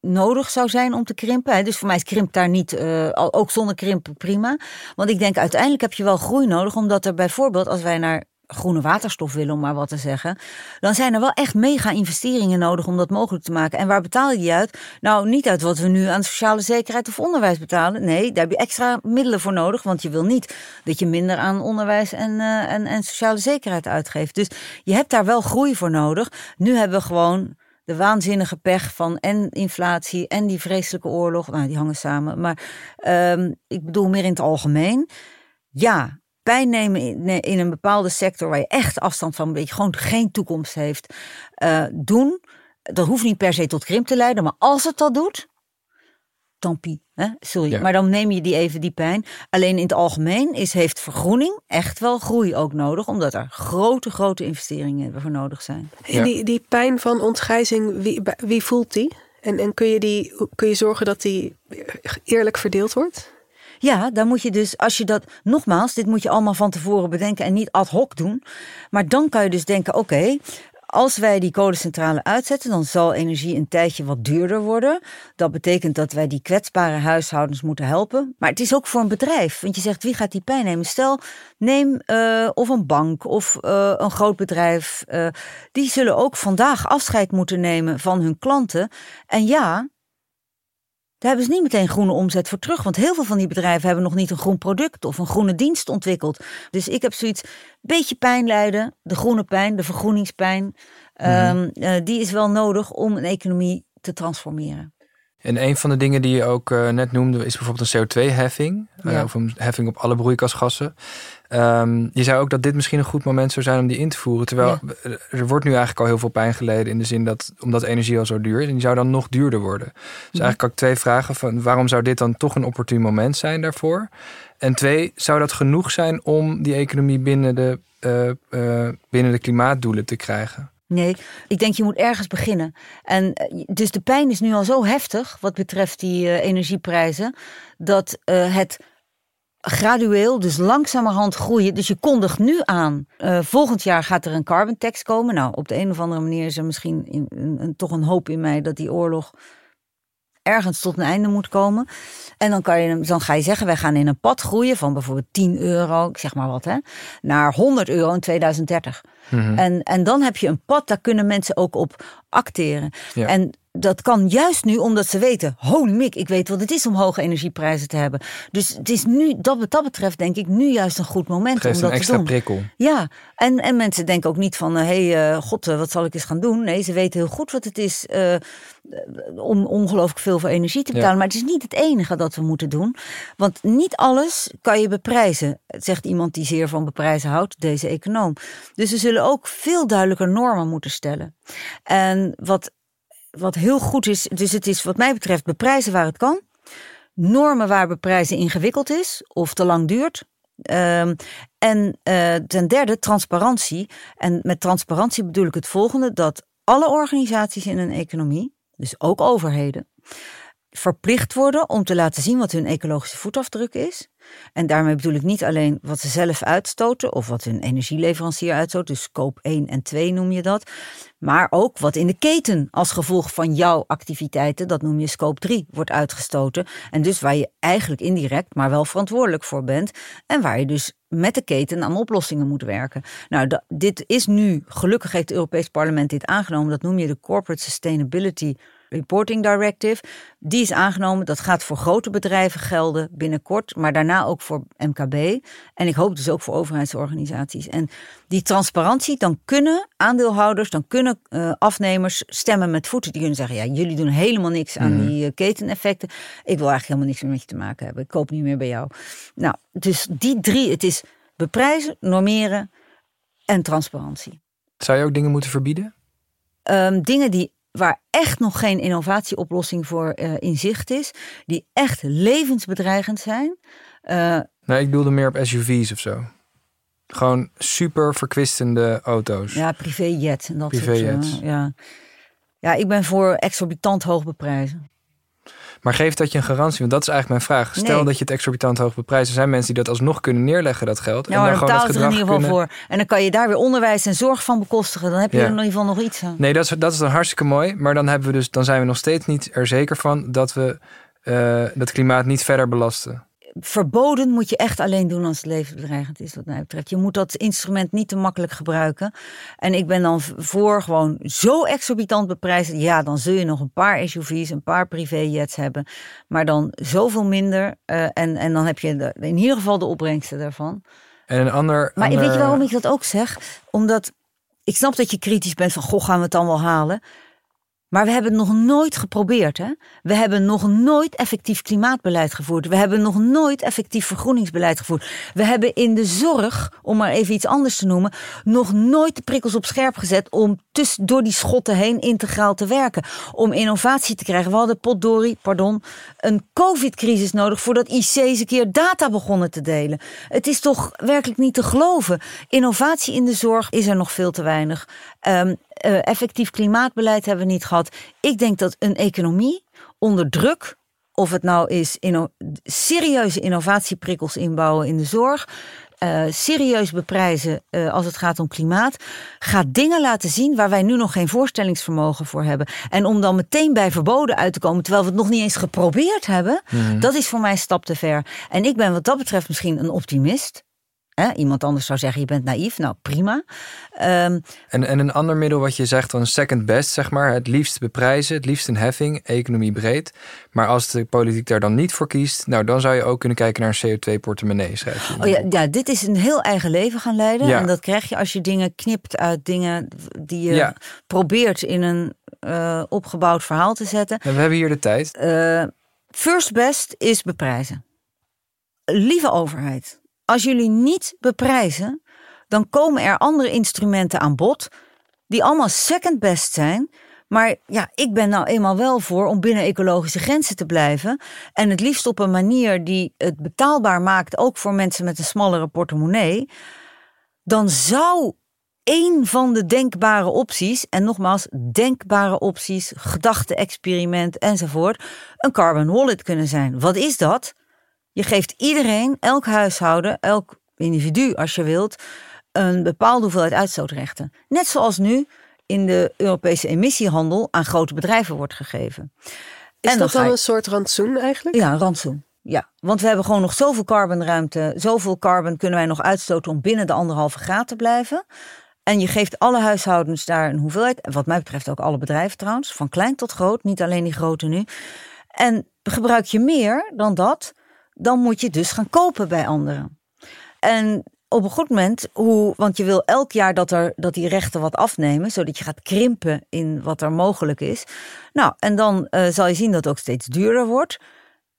nodig zou zijn om te krimpen. Dus voor mij is krimp daar niet, uh, ook zonder krimp prima. Want ik denk uiteindelijk heb je wel groei nodig. Omdat er bijvoorbeeld, als wij naar groene waterstof willen, om maar wat te zeggen, dan zijn er wel echt mega investeringen nodig om dat mogelijk te maken. En waar betaal je die uit? Nou, niet uit wat we nu aan sociale zekerheid of onderwijs betalen. Nee, daar heb je extra middelen voor nodig, want je wil niet dat je minder aan onderwijs en, uh, en, en sociale zekerheid uitgeeft. Dus je hebt daar wel groei voor nodig. Nu hebben we gewoon de waanzinnige pech van en inflatie en die vreselijke oorlog. Nou, die hangen samen. Maar um, ik bedoel meer in het algemeen. Ja, pijn nemen in, in, een bepaalde sector waar je echt afstand van weet, je gewoon geen toekomst heeft, uh, doen. Dat hoeft niet per se tot krimp te leiden, maar als het dat doet, tant pis. Hè? Sorry, Ja. maar dan neem je die even die pijn. Alleen in het algemeen is, heeft vergroening echt wel groei ook nodig, omdat er grote, grote investeringen voor nodig zijn. En Ja. die, die pijn van ontgrijzing, wie, wie voelt die? En, en kun, je die, kun je zorgen dat die eerlijk verdeeld wordt? Ja, dan moet je dus, als je dat, nogmaals, dit moet je allemaal van tevoren bedenken en niet ad hoc doen. Maar dan kan je dus denken, oké, als wij die kolencentrale uitzetten, dan zal energie een tijdje wat duurder worden. Dat betekent dat wij die kwetsbare huishoudens moeten helpen. Maar het is ook voor een bedrijf, want je zegt, wie gaat die pijn nemen? Stel, neem uh, of een bank of uh, een groot bedrijf. Uh, die zullen ook vandaag afscheid moeten nemen van hun klanten. En ja, daar hebben ze niet meteen groene omzet voor terug. Want heel veel van die bedrijven hebben nog niet een groen product of een groene dienst ontwikkeld. Dus ik heb zoiets, beetje pijn lijden, de groene pijn, de vergroeningspijn. Mm -hmm. um, die is wel nodig om een economie te transformeren. En een van de dingen die je ook uh, net noemde is bijvoorbeeld een CO2-heffing. Ja. Uh, of een heffing op alle broeikasgassen. Um, je zei ook dat dit misschien een goed moment zou zijn om die in te voeren. Terwijl Ja. er wordt nu eigenlijk al heel veel pijn geleden in de zin dat omdat energie al zo duur is. En die zou dan nog duurder worden. Dus eigenlijk had ik twee vragen van waarom zou dit dan toch een opportun moment zijn daarvoor? En twee, zou dat genoeg zijn om die economie binnen de, uh, binnen de klimaatdoelen te krijgen? Nee, ik denk je moet ergens beginnen. En eh, dus de pijn is nu al zo heftig wat betreft die uh, energieprijzen, dat het gradueel, dus langzamerhand groeien. Dus je kondigt nu aan. Uh, volgend jaar gaat er een carbon tax komen. Nou, op de een of andere manier is er misschien in, toch een hoop in mij dat die oorlog ergens tot een einde moet komen. En dan, kan je, dan ga je zeggen, wij gaan in een pad groeien van bijvoorbeeld 10 euro, ik zeg maar wat, hè, naar 100 euro in 2030. Mhm. En, en dan heb je een pad, daar kunnen mensen ook op acteren. Ja. En dat kan juist nu omdat ze weten, holy mik, ik weet wat het is om hoge energieprijzen te hebben. Dus het is nu, dat, wat dat betreft, denk ik, nu juist een goed moment Geeft om dat een extra te doen. prikkel. Ja, en, en mensen denken ook niet van, hé, hey, eh, god, eh, wat zal ik eens gaan doen? Nee, ze weten heel goed wat het is eh, om ongelooflijk veel voor energie te Ja. betalen. Maar het is niet het enige dat we moeten doen. Want niet alles kan je beprijzen, zegt iemand die zeer van beprijzen houdt, deze econoom. Dus we zullen ook veel duidelijker normen moeten stellen. En wat, wat heel goed is, dus het is wat mij betreft beprijzen waar het kan. Normen waar beprijzen ingewikkeld is of te lang duurt. Ehm, en eh, ten derde transparantie. En met transparantie bedoel ik het volgende: dat alle organisaties in een economie, dus ook overheden, verplicht worden om te laten zien wat hun ecologische voetafdruk is. En daarmee bedoel ik niet alleen wat ze zelf uitstoten of wat hun energieleverancier uitstoot, dus scope 1 en 2 noem je dat, maar ook wat in de keten als gevolg van jouw activiteiten, dat noem je scope 3, wordt uitgestoten. En dus waar je eigenlijk indirect, maar wel verantwoordelijk voor bent en waar je dus met de keten aan oplossingen moet werken. Nou, dit is nu, gelukkig heeft het Europees Parlement dit aangenomen, dat noem je de Corporate Sustainability Reporting Directive. Die is aangenomen. Dat gaat voor grote bedrijven gelden binnenkort, maar daarna ook voor MKB. En ik hoop dus ook voor overheidsorganisaties. En die transparantie, dan kunnen aandeelhouders, dan kunnen eh, afnemers stemmen met voeten. Die kunnen zeggen: ja, jullie doen helemaal niks aan die eh, keteneffecten. Ik wil eigenlijk helemaal niks meer met je te maken hebben. Ik koop niet meer bij jou. Nou, dus die drie: het is beprijzen, normeren en transparantie. Zou je ook dingen moeten verbieden? Ehm, dingen die, waar echt nog geen innovatieoplossing voor eh, in zicht is, die echt levensbedreigend zijn. Eh, Nee, ik bedoelde meer op SUV's of zo. Gewoon super verkwistende auto's. ja, privéjet en dat Privéjets. soort eh, ja. ja, ik ben voor exorbitant hoog beprijzen. Maar geeft dat je een garantie? Want dat is eigenlijk mijn vraag. Stel Nee. dat je het exorbitant hoog beprijst. Er zijn mensen die dat alsnog kunnen neerleggen, dat geld. Ja, maar dan gewoon betaal je er in ieder geval kunnen... voor. En dan kan je daar weer onderwijs en zorg van bekostigen. Dan heb je Ja. er in ieder geval nog iets aan. Nee, dat is, dat is dan hartstikke mooi. Maar dan, hebben we dus, dan zijn we nog steeds niet er zeker van dat we eh dat klimaat niet verder belasten. Verboden moet je echt alleen doen als het levensbedreigend is, wat mij betreft. Je moet dat instrument niet te makkelijk gebruiken. En ik ben dan voor gewoon zo exorbitant beprijzen. Ja, dan zul je nog een paar SUV's, een paar privéjets hebben. Maar dan zoveel minder. eh, en, en dan heb je de, in ieder geval de opbrengsten daarvan. En een ander. Maar ander... weet je waarom ik dat ook zeg? Omdat ik snap dat je kritisch bent van, goh, gaan we het dan wel halen? Maar we hebben het nog nooit geprobeerd. Hè? We hebben nog nooit effectief klimaatbeleid gevoerd. We hebben nog nooit effectief vergroeningsbeleid gevoerd. We hebben in de zorg, om maar even iets anders te noemen, nog nooit de prikkels op scherp gezet om tussen, door die schotten heen integraal te werken. Om innovatie te krijgen. We hadden potdorie, pardon, een covid-crisis nodig voordat IC's een keer data begonnen te delen. Het is toch werkelijk niet te geloven. Innovatie in de zorg is er nog veel te weinig. Ehm, eh, effectief klimaatbeleid hebben we niet gehad. Ik denk dat een economie onder druk, of het nou is inno- serieuze innovatieprikkels inbouwen in de zorg, eh, serieus beprijzen eh, als het gaat om klimaat, gaat dingen laten zien waar wij nu nog geen voorstellingsvermogen voor hebben. En om dan meteen bij verboden uit te komen, terwijl we het nog niet eens geprobeerd hebben, dat is voor mij een stap te ver. En ik ben wat dat betreft misschien een optimist. Hè, iemand anders zou zeggen, je bent naïef. Nou, prima. Ehm, En, en een ander middel wat je zegt, dan second best, zeg maar. Het liefst beprijzen, het liefst een heffing, economie breed. Maar als de politiek daar dan niet voor kiest, nou dan zou je ook kunnen kijken naar een CO2-portemonnee, schrijf je. Oh ja, ja, dit is een heel eigen leven gaan leiden. Ja. En dat krijg je als je dingen knipt uit dingen die je Ja. probeert in een eh, opgebouwd verhaal te zetten. En we hebben hier de tijd. Eh, first best is beprijzen. Lieve overheid, als jullie niet beprijzen, dan komen er andere instrumenten aan bod die allemaal second best zijn. Maar ja, ik ben nou eenmaal wel voor om binnen ecologische grenzen te blijven. En het liefst op een manier die het betaalbaar maakt, ook voor mensen met een smallere portemonnee. Dan zou één van de denkbare opties, en nogmaals, denkbare opties, gedachte-experiment enzovoort, een carbon wallet kunnen zijn. Wat is dat? Je geeft iedereen, elk huishouden, elk individu als je wilt, een bepaalde hoeveelheid uitstootrechten. Net zoals nu in de Europese emissiehandel aan grote bedrijven wordt gegeven. Is En dat dan een soort rantsoen eigenlijk? Ja, een rantsoen. Ja, want we hebben gewoon nog zoveel carbonruimte, zoveel carbon kunnen wij nog uitstoten om binnen de anderhalve graad te blijven. En je geeft alle huishoudens daar een hoeveelheid. En wat mij betreft ook alle bedrijven trouwens. Van klein tot groot. Niet alleen die grote nu. En gebruik je meer dan dat. Dan moet je dus gaan kopen bij anderen. En op een goed moment, hoe, want je wil elk jaar dat, er, dat die rechten wat afnemen, zodat je gaat krimpen in wat er mogelijk is. Nou, en dan uh, zal je zien dat het ook steeds duurder wordt.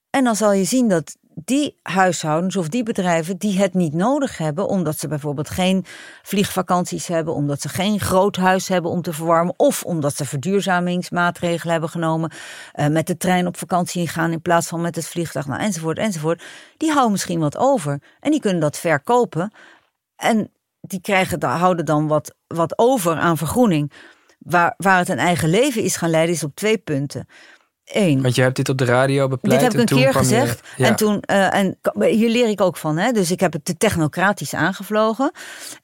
En dan zal je zien dat die huishoudens of die bedrijven die het niet nodig hebben, omdat ze bijvoorbeeld geen vliegvakanties hebben, omdat ze geen groot huis hebben om te verwarmen, of omdat ze verduurzamingsmaatregelen hebben genomen, uh, met de trein op vakantie gaan in plaats van met het vliegtuig, nou, enzovoort, enzovoort. Die houden misschien wat over en die kunnen dat verkopen en die krijgen, houden dan wat, wat over aan vergroening. Waar, waar het een eigen leven is gaan leiden, is op twee punten. Want je hebt dit op de radio bepleit. Dit heb ik een keer gezegd. En toen, uh, en hier leer ik ook van. Hè? Dus ik heb het te technocratisch aangevlogen.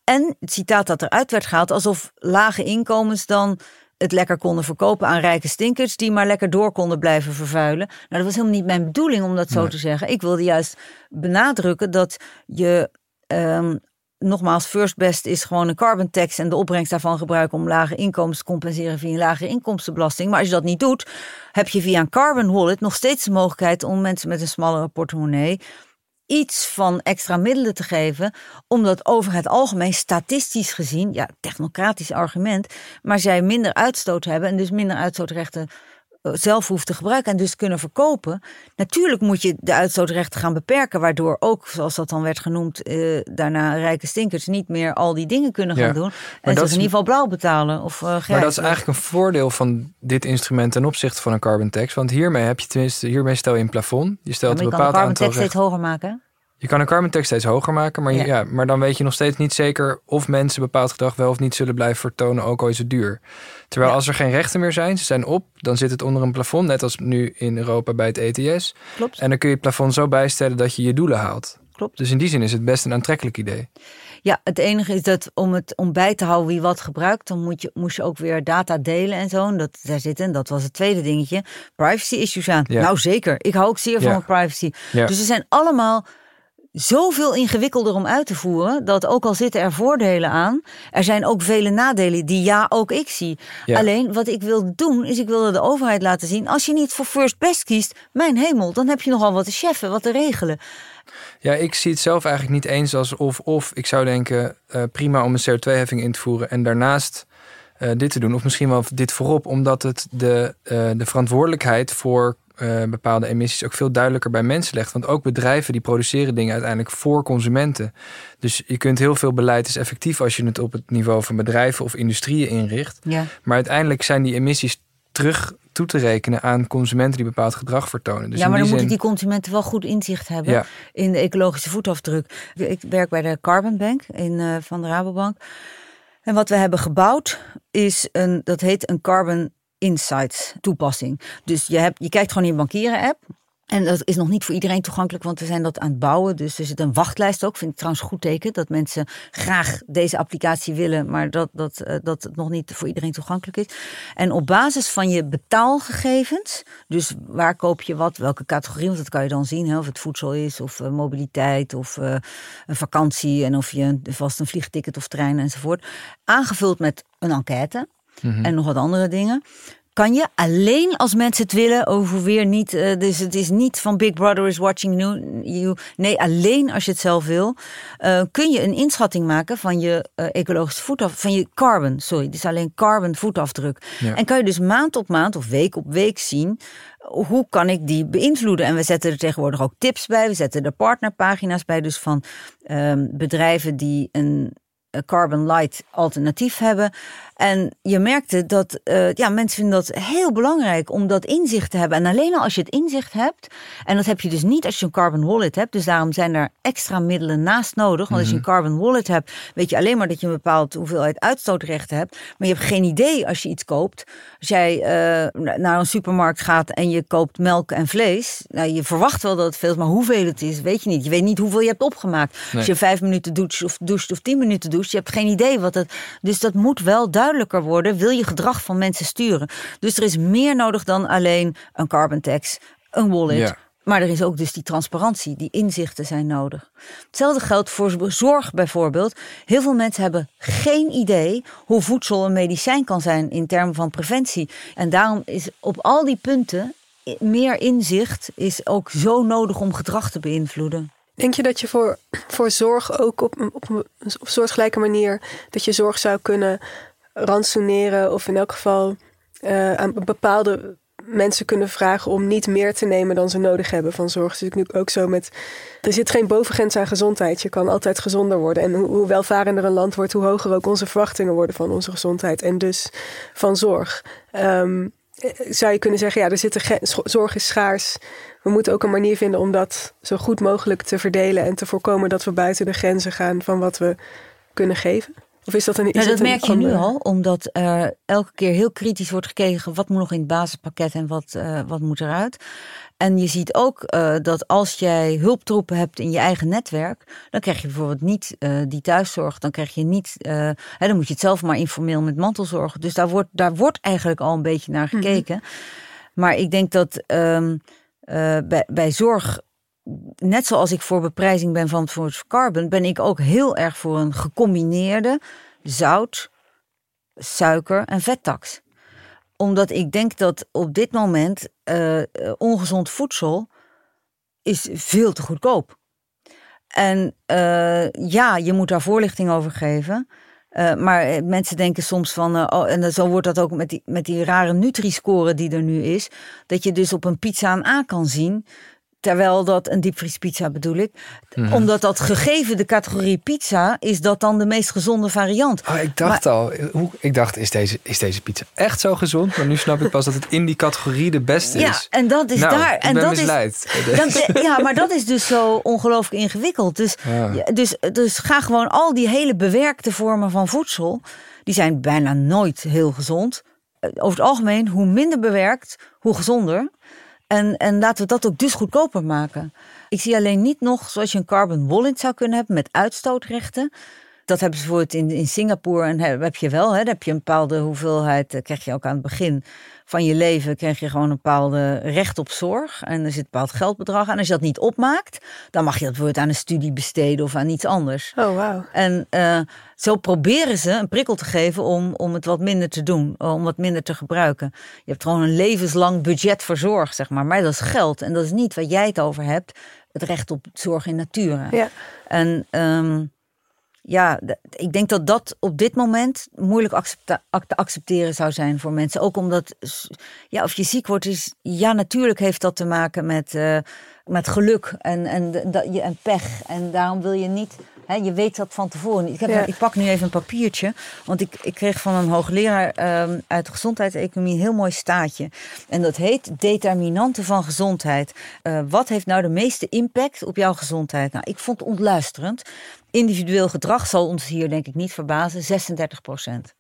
En het citaat dat eruit werd gehaald, alsof lage inkomens dan het lekker konden verkopen aan rijke stinkers die maar lekker door konden blijven vervuilen. Nou, dat was helemaal niet mijn bedoeling om dat zo te zeggen. Ik wilde juist benadrukken dat je um, nogmaals, first best is gewoon een carbon tax en de opbrengst daarvan gebruiken om lage inkomens te compenseren via een lage inkomstenbelasting. Maar als je dat niet doet, heb je via een carbon wallet nog steeds de mogelijkheid om mensen met een smallere portemonnee iets van extra middelen te geven, omdat over het algemeen statistisch gezien, ja, technocratisch argument, maar zij minder uitstoot hebben en dus minder uitstootrechten zelf hoeft te gebruiken en dus kunnen verkopen. Natuurlijk moet je de uitstootrechten gaan beperken, waardoor ook, zoals dat dan werd genoemd, eh, daarna rijke stinkers niet meer al die dingen kunnen gaan doen. En dat in ieder geval blauw betalen. Of, uh, maar dat is eigenlijk een voordeel van dit instrument ten opzichte van een carbon tax. Want hiermee heb je tenminste, hiermee stel je een plafond. Je stelt ja, een bepaald aantal. Je kan de carbon tax steeds hoger maken. Je kan een carbon steeds hoger maken, maar, ja. maar dan weet je nog steeds niet zeker of mensen bepaald gedrag wel of niet zullen blijven vertonen, ook al is het duur. Terwijl als er geen rechten meer zijn, ze zijn op, dan zit het onder een plafond, net als nu in Europa bij het ETS. Klopt. En dan kun je het plafond zo bijstellen dat je je doelen haalt. Klopt. Dus in die zin is het best een aantrekkelijk idee. Ja, het enige is dat om, het, om bij te houden wie wat gebruikt, dan moet je, moest je ook weer data delen en zo. En dat, daar zitten, dat was het tweede dingetje, privacy issues aan. Nou zeker, ik hou ook zeer van privacy. Dus er zijn allemaal zoveel ingewikkelder om uit te voeren. Dat ook al zitten er voordelen aan, er zijn ook vele nadelen die ja, ook ik zie. Alleen wat ik wil doen, is ik wilde de overheid laten zien. Als je niet voor first best kiest, mijn hemel, dan heb je nogal wat te cheffen, wat te regelen. Ja, ik zie het zelf eigenlijk niet eens als of of. Ik zou denken, uh, prima om een CO2-heffing in te voeren en daarnaast uh, dit te doen. Of misschien wel dit voorop, omdat het de, uh, de verantwoordelijkheid voor uh, bepaalde emissies ook veel duidelijker bij mensen legt. Want ook bedrijven die produceren dingen uiteindelijk voor consumenten. Dus je kunt heel veel beleid is effectief als je het op het niveau van bedrijven of industrieën inricht. Ja. Maar uiteindelijk zijn die emissies terug toe te rekenen aan consumenten die bepaald gedrag vertonen. Dus ja, maar dan moeten die consumenten wel goed inzicht hebben ja. in de ecologische voetafdruk. Ik werk bij de Carbon Bank in, uh, van de Rabobank. En wat we hebben gebouwd is een, dat heet een carbon Insights toepassing. Dus je, hebt, je kijkt gewoon in je bankieren app. En dat is nog niet voor iedereen toegankelijk, want we zijn dat aan het bouwen. Dus er zit een wachtlijst ook. Vind ik trouwens goed teken dat mensen graag deze applicatie willen, maar dat, dat, eh, dat het nog niet voor iedereen toegankelijk is. En op basis van je betaalgegevens, dus waar koop je wat, welke categorie, want dat kan je dan zien, of het voedsel is, of uh, mobiliteit, of uh, een vakantie, en of je vast een vliegticket of trein enzovoort. Aangevuld met een enquête. Mm -hmm. en nog wat andere dingen kan je alleen als mensen het willen, over weer niet. Uh, dus het is niet van Big Brother is watching you. Nee, alleen als je het zelf wil, uh, kun je een inschatting maken van je uh, ecologische voetafdruk, van je carbon, sorry, dus alleen carbon voetafdruk. Ja. En kan je dus maand op maand of week op week zien hoe kan ik die beïnvloeden? En we zetten er tegenwoordig ook tips bij. We zetten er partnerpagina's bij, dus van um, bedrijven die een carbon light alternatief hebben. En je merkte dat uh, ja, mensen vinden dat heel belangrijk om dat inzicht te hebben. En alleen al als je het inzicht hebt, en dat heb je dus niet als je een carbon wallet hebt. Dus daarom zijn er extra middelen naast nodig. Want als je een carbon wallet hebt, weet je alleen maar dat je een bepaald hoeveelheid uitstootrechten hebt. Maar je hebt geen idee als je iets koopt. Als jij uh, naar een supermarkt gaat en je koopt melk en vlees. Nou, je verwacht wel dat het veel is, maar hoeveel het is, weet je niet. Je weet niet hoeveel je hebt opgemaakt. Nee. Als je vijf minuten doucht of, doucht of tien minuten doucht, je hebt geen idee wat het. Dus dat moet wel duidelijk duidelijker worden, wil je gedrag van mensen sturen. Dus er is meer nodig dan alleen een carbon tax, een wallet. Ja. Maar er is ook dus die transparantie, die inzichten zijn nodig. Hetzelfde geldt voor zorg bijvoorbeeld. Heel veel mensen hebben geen idee hoe voedsel een medicijn kan zijn in termen van preventie. En daarom is op al die punten meer inzicht is ook zo nodig om gedrag te beïnvloeden. Denk je dat je voor, voor zorg ook op, op een op soortgelijke manier dat je zorg zou kunnen ransoneren of in elk geval uh, aan bepaalde mensen kunnen vragen om niet meer te nemen dan ze nodig hebben van zorg. Dus ik nu ook zo met. Er zit geen bovengrens aan gezondheid. Je kan altijd gezonder worden. En hoe welvarender een land wordt, hoe hoger ook onze verwachtingen worden van onze gezondheid. En dus van zorg. Um, zou je kunnen zeggen, ja, er zit zorg is schaars. We moeten ook een manier vinden om dat zo goed mogelijk te verdelen en te voorkomen dat we buiten de grenzen gaan van wat we kunnen geven. Of is dat een. Is nou, dat merk je nu al, omdat er elke keer heel kritisch wordt gekeken wat moet nog in het basispakket en wat, uh, wat moet eruit. En je ziet ook uh, dat als jij hulptroepen hebt in je eigen netwerk, dan krijg je bijvoorbeeld niet uh, die thuiszorg, dan krijg je niet, hè, dan moet je het zelf maar informeel met mantelzorg. Dus daar wordt, daar wordt eigenlijk al een beetje naar mhm. gekeken. Maar ik denk dat um, bij, bij zorg net zoals ik voor beprijzing ben van het carbon, ben ik ook heel erg voor een gecombineerde zout, suiker en vettax. Omdat ik denk dat op dit moment uh, ongezond voedsel is veel te goedkoop. En uh, ja, je moet daar voorlichting over geven. Uh, maar mensen denken soms van, oh, en zo wordt dat ook met die, met die rare Nutri-score die er nu is, dat je dus op een pizza een A kan zien Terwijl dat een diepvriespizza bedoel ik. Mhm. Omdat dat gegeven de categorie pizza is dat dan de meest gezonde variant. Oh, ik dacht al, hoe, ik dacht is deze, is deze pizza echt zo gezond? Maar nu snap ik pas dat het in die categorie de beste is. Ja, en dat is nou, daar. en dat misleid. Is, ja, maar dat is dus zo ongelooflijk ingewikkeld. Dus, dus, dus ga gewoon al die hele bewerkte vormen van voedsel, die zijn bijna nooit heel gezond. Over het algemeen, hoe minder bewerkt, hoe gezonder. En, en laten we dat ook dus goedkoper maken. Ik zie alleen niet nog zoals je een carbon wallet zou kunnen hebben met uitstootrechten. Dat hebben ze bijvoorbeeld in, in Singapore en heb je wel. Hè, heb je een bepaalde hoeveelheid, uh, krijg je ook aan het begin van je leven, krijg je gewoon een bepaalde recht op zorg. En er zit een bepaald geldbedrag aan. Als je dat niet opmaakt, dan mag je dat bijvoorbeeld aan een studie besteden of aan iets anders. Oh, wow. En uh, zo proberen ze een prikkel te geven om, om het wat minder te doen, om wat minder te gebruiken. Je hebt gewoon een levenslang budget voor zorg, zeg maar. Maar dat is geld en dat is niet wat jij het over hebt, het recht op zorg in nature. Ja. En um, ja, ik denk dat dat op dit moment moeilijk te accepteren zou zijn voor mensen. Ook omdat, ja, of je ziek wordt, is, ja, natuurlijk heeft dat te maken met, uh, met geluk en, en, en pech. En daarom wil je niet je weet dat van tevoren. Ik, heb, ik pak nu even een papiertje. Want ik, ik kreeg van een hoogleraar um, uit de gezondheidseconomie een heel mooi staatje. En dat heet Determinanten van gezondheid. Uh, wat heeft nou de meeste impact op jouw gezondheid? Nou, ik vond het ontluisterend. Individueel gedrag zal ons hier denk ik niet verbazen. 36 procent.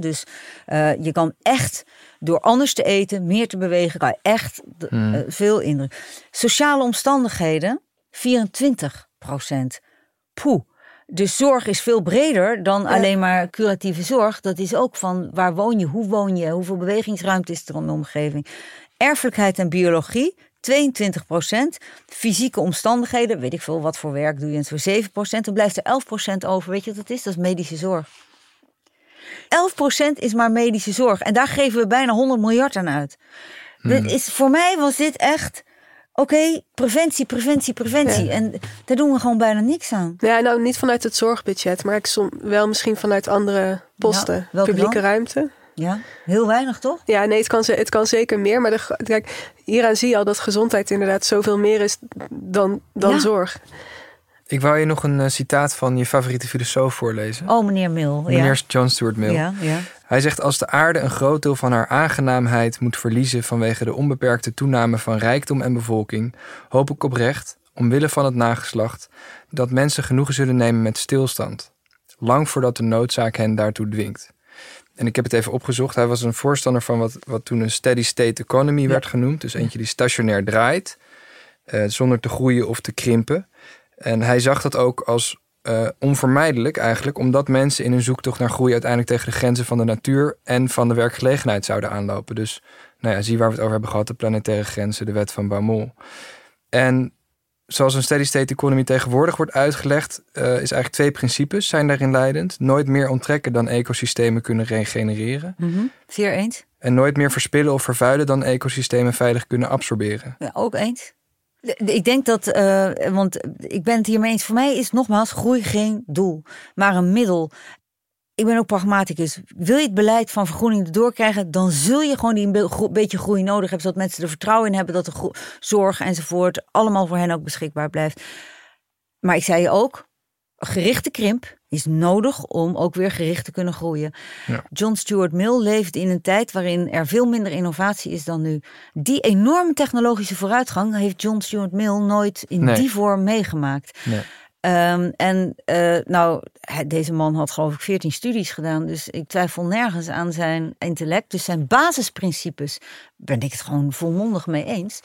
dus uh, je kan echt door anders te eten, meer te bewegen, kan je echt uh, veel indruk. Sociale omstandigheden, 24 procent. Poeh. Dus zorg is veel breder dan alleen maar curatieve zorg. Dat is ook van waar woon je, hoe woon je, hoeveel bewegingsruimte is er in de omgeving. Erfelijkheid en biologie, 22% Fysieke omstandigheden, weet ik veel, wat voor werk doe je en zo 7% Dan blijft er 11% over. Weet je wat dat is? Dat is medische zorg. 11% is maar medische zorg. En daar geven we bijna 100 miljard aan uit. Hmm. is, voor mij was dit echt Oké, preventie, preventie, preventie. En daar doen we gewoon bijna niks aan. Ja, nou niet vanuit het zorgbudget, maar ik som, wel misschien vanuit andere posten. Publieke ruimte. Ja, heel weinig toch? Ja, nee, het kan, het kan zeker meer. Maar de, kijk, hieraan zie je al dat gezondheid inderdaad zoveel meer is dan, dan zorg. Ik wou je nog een uh, citaat van je favoriete filosoof voorlezen. Oh, meneer Mill. Meneer ja. John Stuart Mill. Ja, ja. Hij zegt: Als de aarde een groot deel van haar aangenaamheid moet verliezen vanwege de onbeperkte toename van rijkdom en bevolking, hoop ik oprecht, omwille van het nageslacht, dat mensen genoegen zullen nemen met stilstand. Lang voordat de noodzaak hen daartoe dwingt. En ik heb het even opgezocht. Hij was een voorstander van wat, wat toen een steady state economy werd genoemd. Dus eentje die stationair draait, uh, zonder te groeien of te krimpen. En hij zag dat ook als uh, onvermijdelijk eigenlijk, omdat mensen in hun zoektocht naar groei uiteindelijk tegen de grenzen van de natuur en van de werkgelegenheid zouden aanlopen. Dus nou ja, zie waar we het over hebben gehad, de planetaire grenzen, de wet van Baumol. En zoals een steady state economy tegenwoordig wordt uitgelegd, uh, is eigenlijk twee principes zijn daarin leidend. Nooit meer onttrekken dan ecosystemen kunnen regenereren. Mm eens. En nooit meer verspillen of vervuilen dan ecosystemen veilig kunnen absorberen. Ja, ook eens. Ik denk dat, uh, want ik ben het hiermee eens. Voor mij is nogmaals groei geen doel, maar een middel. Ik ben ook pragmaticus. Wil je het beleid van vergroening erdoor krijgen, dan zul je gewoon die een beetje groei nodig hebben, zodat mensen er vertrouwen in hebben dat de zorg enzovoort allemaal voor hen ook beschikbaar blijft. Maar ik zei je ook, gerichte krimp is nodig om ook weer gericht te kunnen groeien. Ja. John Stuart Mill leeft in een tijd waarin er veel minder innovatie is dan nu. Die enorme technologische vooruitgang heeft John Stuart Mill nooit in die vorm meegemaakt. Nee. Um, en uh, nou, deze man had geloof ik 14 studies gedaan, dus ik twijfel nergens aan zijn intellect. Dus zijn basisprincipes ben ik het gewoon volmondig mee eens.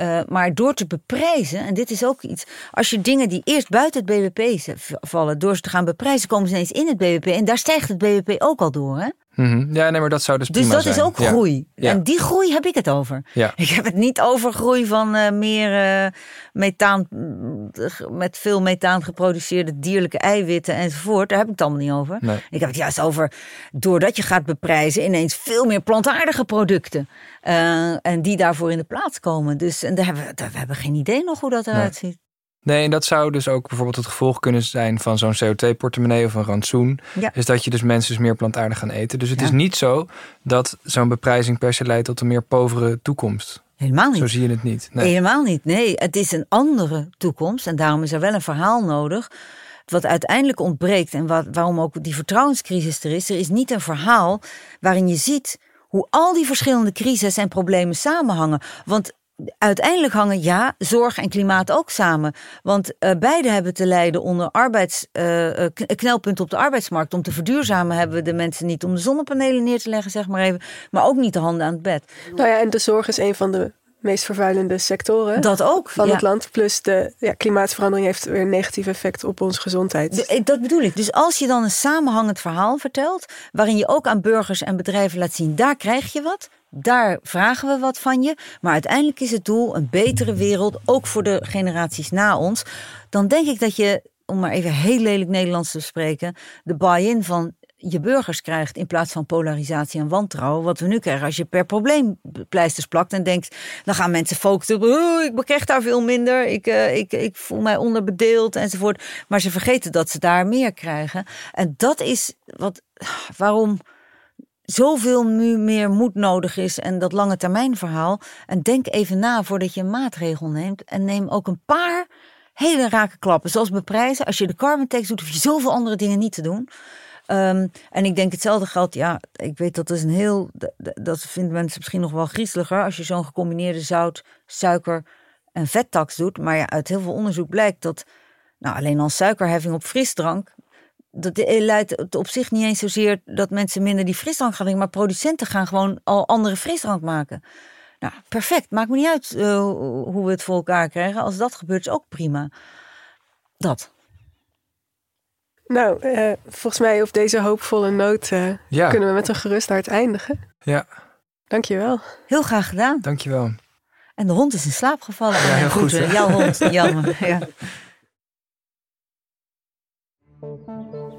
Uh, maar door te beprijzen, en dit is ook iets, als je dingen die eerst buiten het BBP vallen, door ze te gaan beprijzen, komen ze ineens in het BBP. En daar stijgt het BBP ook al door. Hè? Mhm. Ja, nee, maar dat zou dus Dus dat is ook groei. En die groei heb ik het over. Ja. Ik heb het niet over groei van uh, meer uh, methaan, met veel methaan geproduceerde dierlijke eiwitten enzovoort. Daar heb ik het allemaal niet over. Nee. Ik heb het juist over, doordat je gaat beprijzen, ineens veel meer plantaardige producten. Uh, en die daarvoor in de plaats komen. Dus en daar hebben we, daar, we hebben geen idee nog hoe dat eruit nee. ziet. Nee, en dat zou dus ook bijvoorbeeld het gevolg kunnen zijn van zo'n CO2-portemonnee of een rantsoen. Ja. Is dat je dus mensen dus meer plantaardig gaan eten. Dus het is niet zo dat zo'n beprijzing per se leidt tot een meer povere toekomst. Helemaal niet. Zo zie je het niet. Nee. Helemaal niet. Nee, het is een andere toekomst. En daarom is er wel een verhaal nodig. Wat uiteindelijk ontbreekt en wat, waarom ook die vertrouwenscrisis er is. Er is niet een verhaal waarin je ziet hoe al die verschillende crises en problemen samenhangen. Want uiteindelijk hangen ja, zorg en klimaat ook samen. Want uh, beide hebben te lijden onder arbeids, uh, knelpunten op de arbeidsmarkt. Om te verduurzamen hebben we de mensen niet om de zonnepanelen neer te leggen, zeg maar even. Maar ook niet de handen aan het bed. Nou ja, en de zorg is een van de meest vervuilende sectoren dat ook, van ja. het land. Plus de ja, klimaatverandering heeft weer een negatief effect op onze gezondheid. Dat bedoel ik. Dus als je dan een samenhangend verhaal vertelt, waarin je ook aan burgers en bedrijven laat zien, daar krijg je wat. Daar vragen we wat van je. Maar uiteindelijk is het doel een betere wereld, ook voor de generaties na ons. Dan denk ik dat je, om maar even heel lelijk Nederlands te spreken, de buy-in van je burgers krijgt in plaats van polarisatie en wantrouwen. Wat we nu krijgen als je per probleem pleisters plakt en denkt, dan gaan mensen focussen ik krijg daar veel minder, ik, uh, ik, ik voel mij onderbedeeld enzovoort. Maar ze vergeten dat ze daar meer krijgen. En dat is wat, waarom zoveel nu meer moed nodig is en dat lange termijn verhaal. En denk even na voordat je een maatregel neemt. En neem ook een paar hele rake klappen. Zoals beprijzen. Als je de carbon tax doet, hoef je zoveel andere dingen niet te doen. Um, en ik denk hetzelfde geldt, ja, ik weet dat is een heel, dat vinden mensen misschien nog wel griezeliger als je zo'n gecombineerde zout, suiker en vettax doet. Maar ja, uit heel veel onderzoek blijkt dat, nou, alleen al suikerheffing op frisdrank, dat leidt op zich niet eens zozeer dat mensen minder die frisdrank gaan drinken, maar producenten gaan gewoon al andere frisdrank maken. Nou, perfect. Maakt me niet uit uh, hoe we het voor elkaar krijgen. Als dat gebeurt, is ook prima. Dat. Nou, uh, volgens mij op deze hoopvolle noot uh, ja. kunnen we met een gerust hart eindigen. Ja. Dankjewel. Heel graag gedaan. Dankjewel. En de hond is in slaap gevallen. Ja, heel goed. goed Jouw hond, jammer. Ja.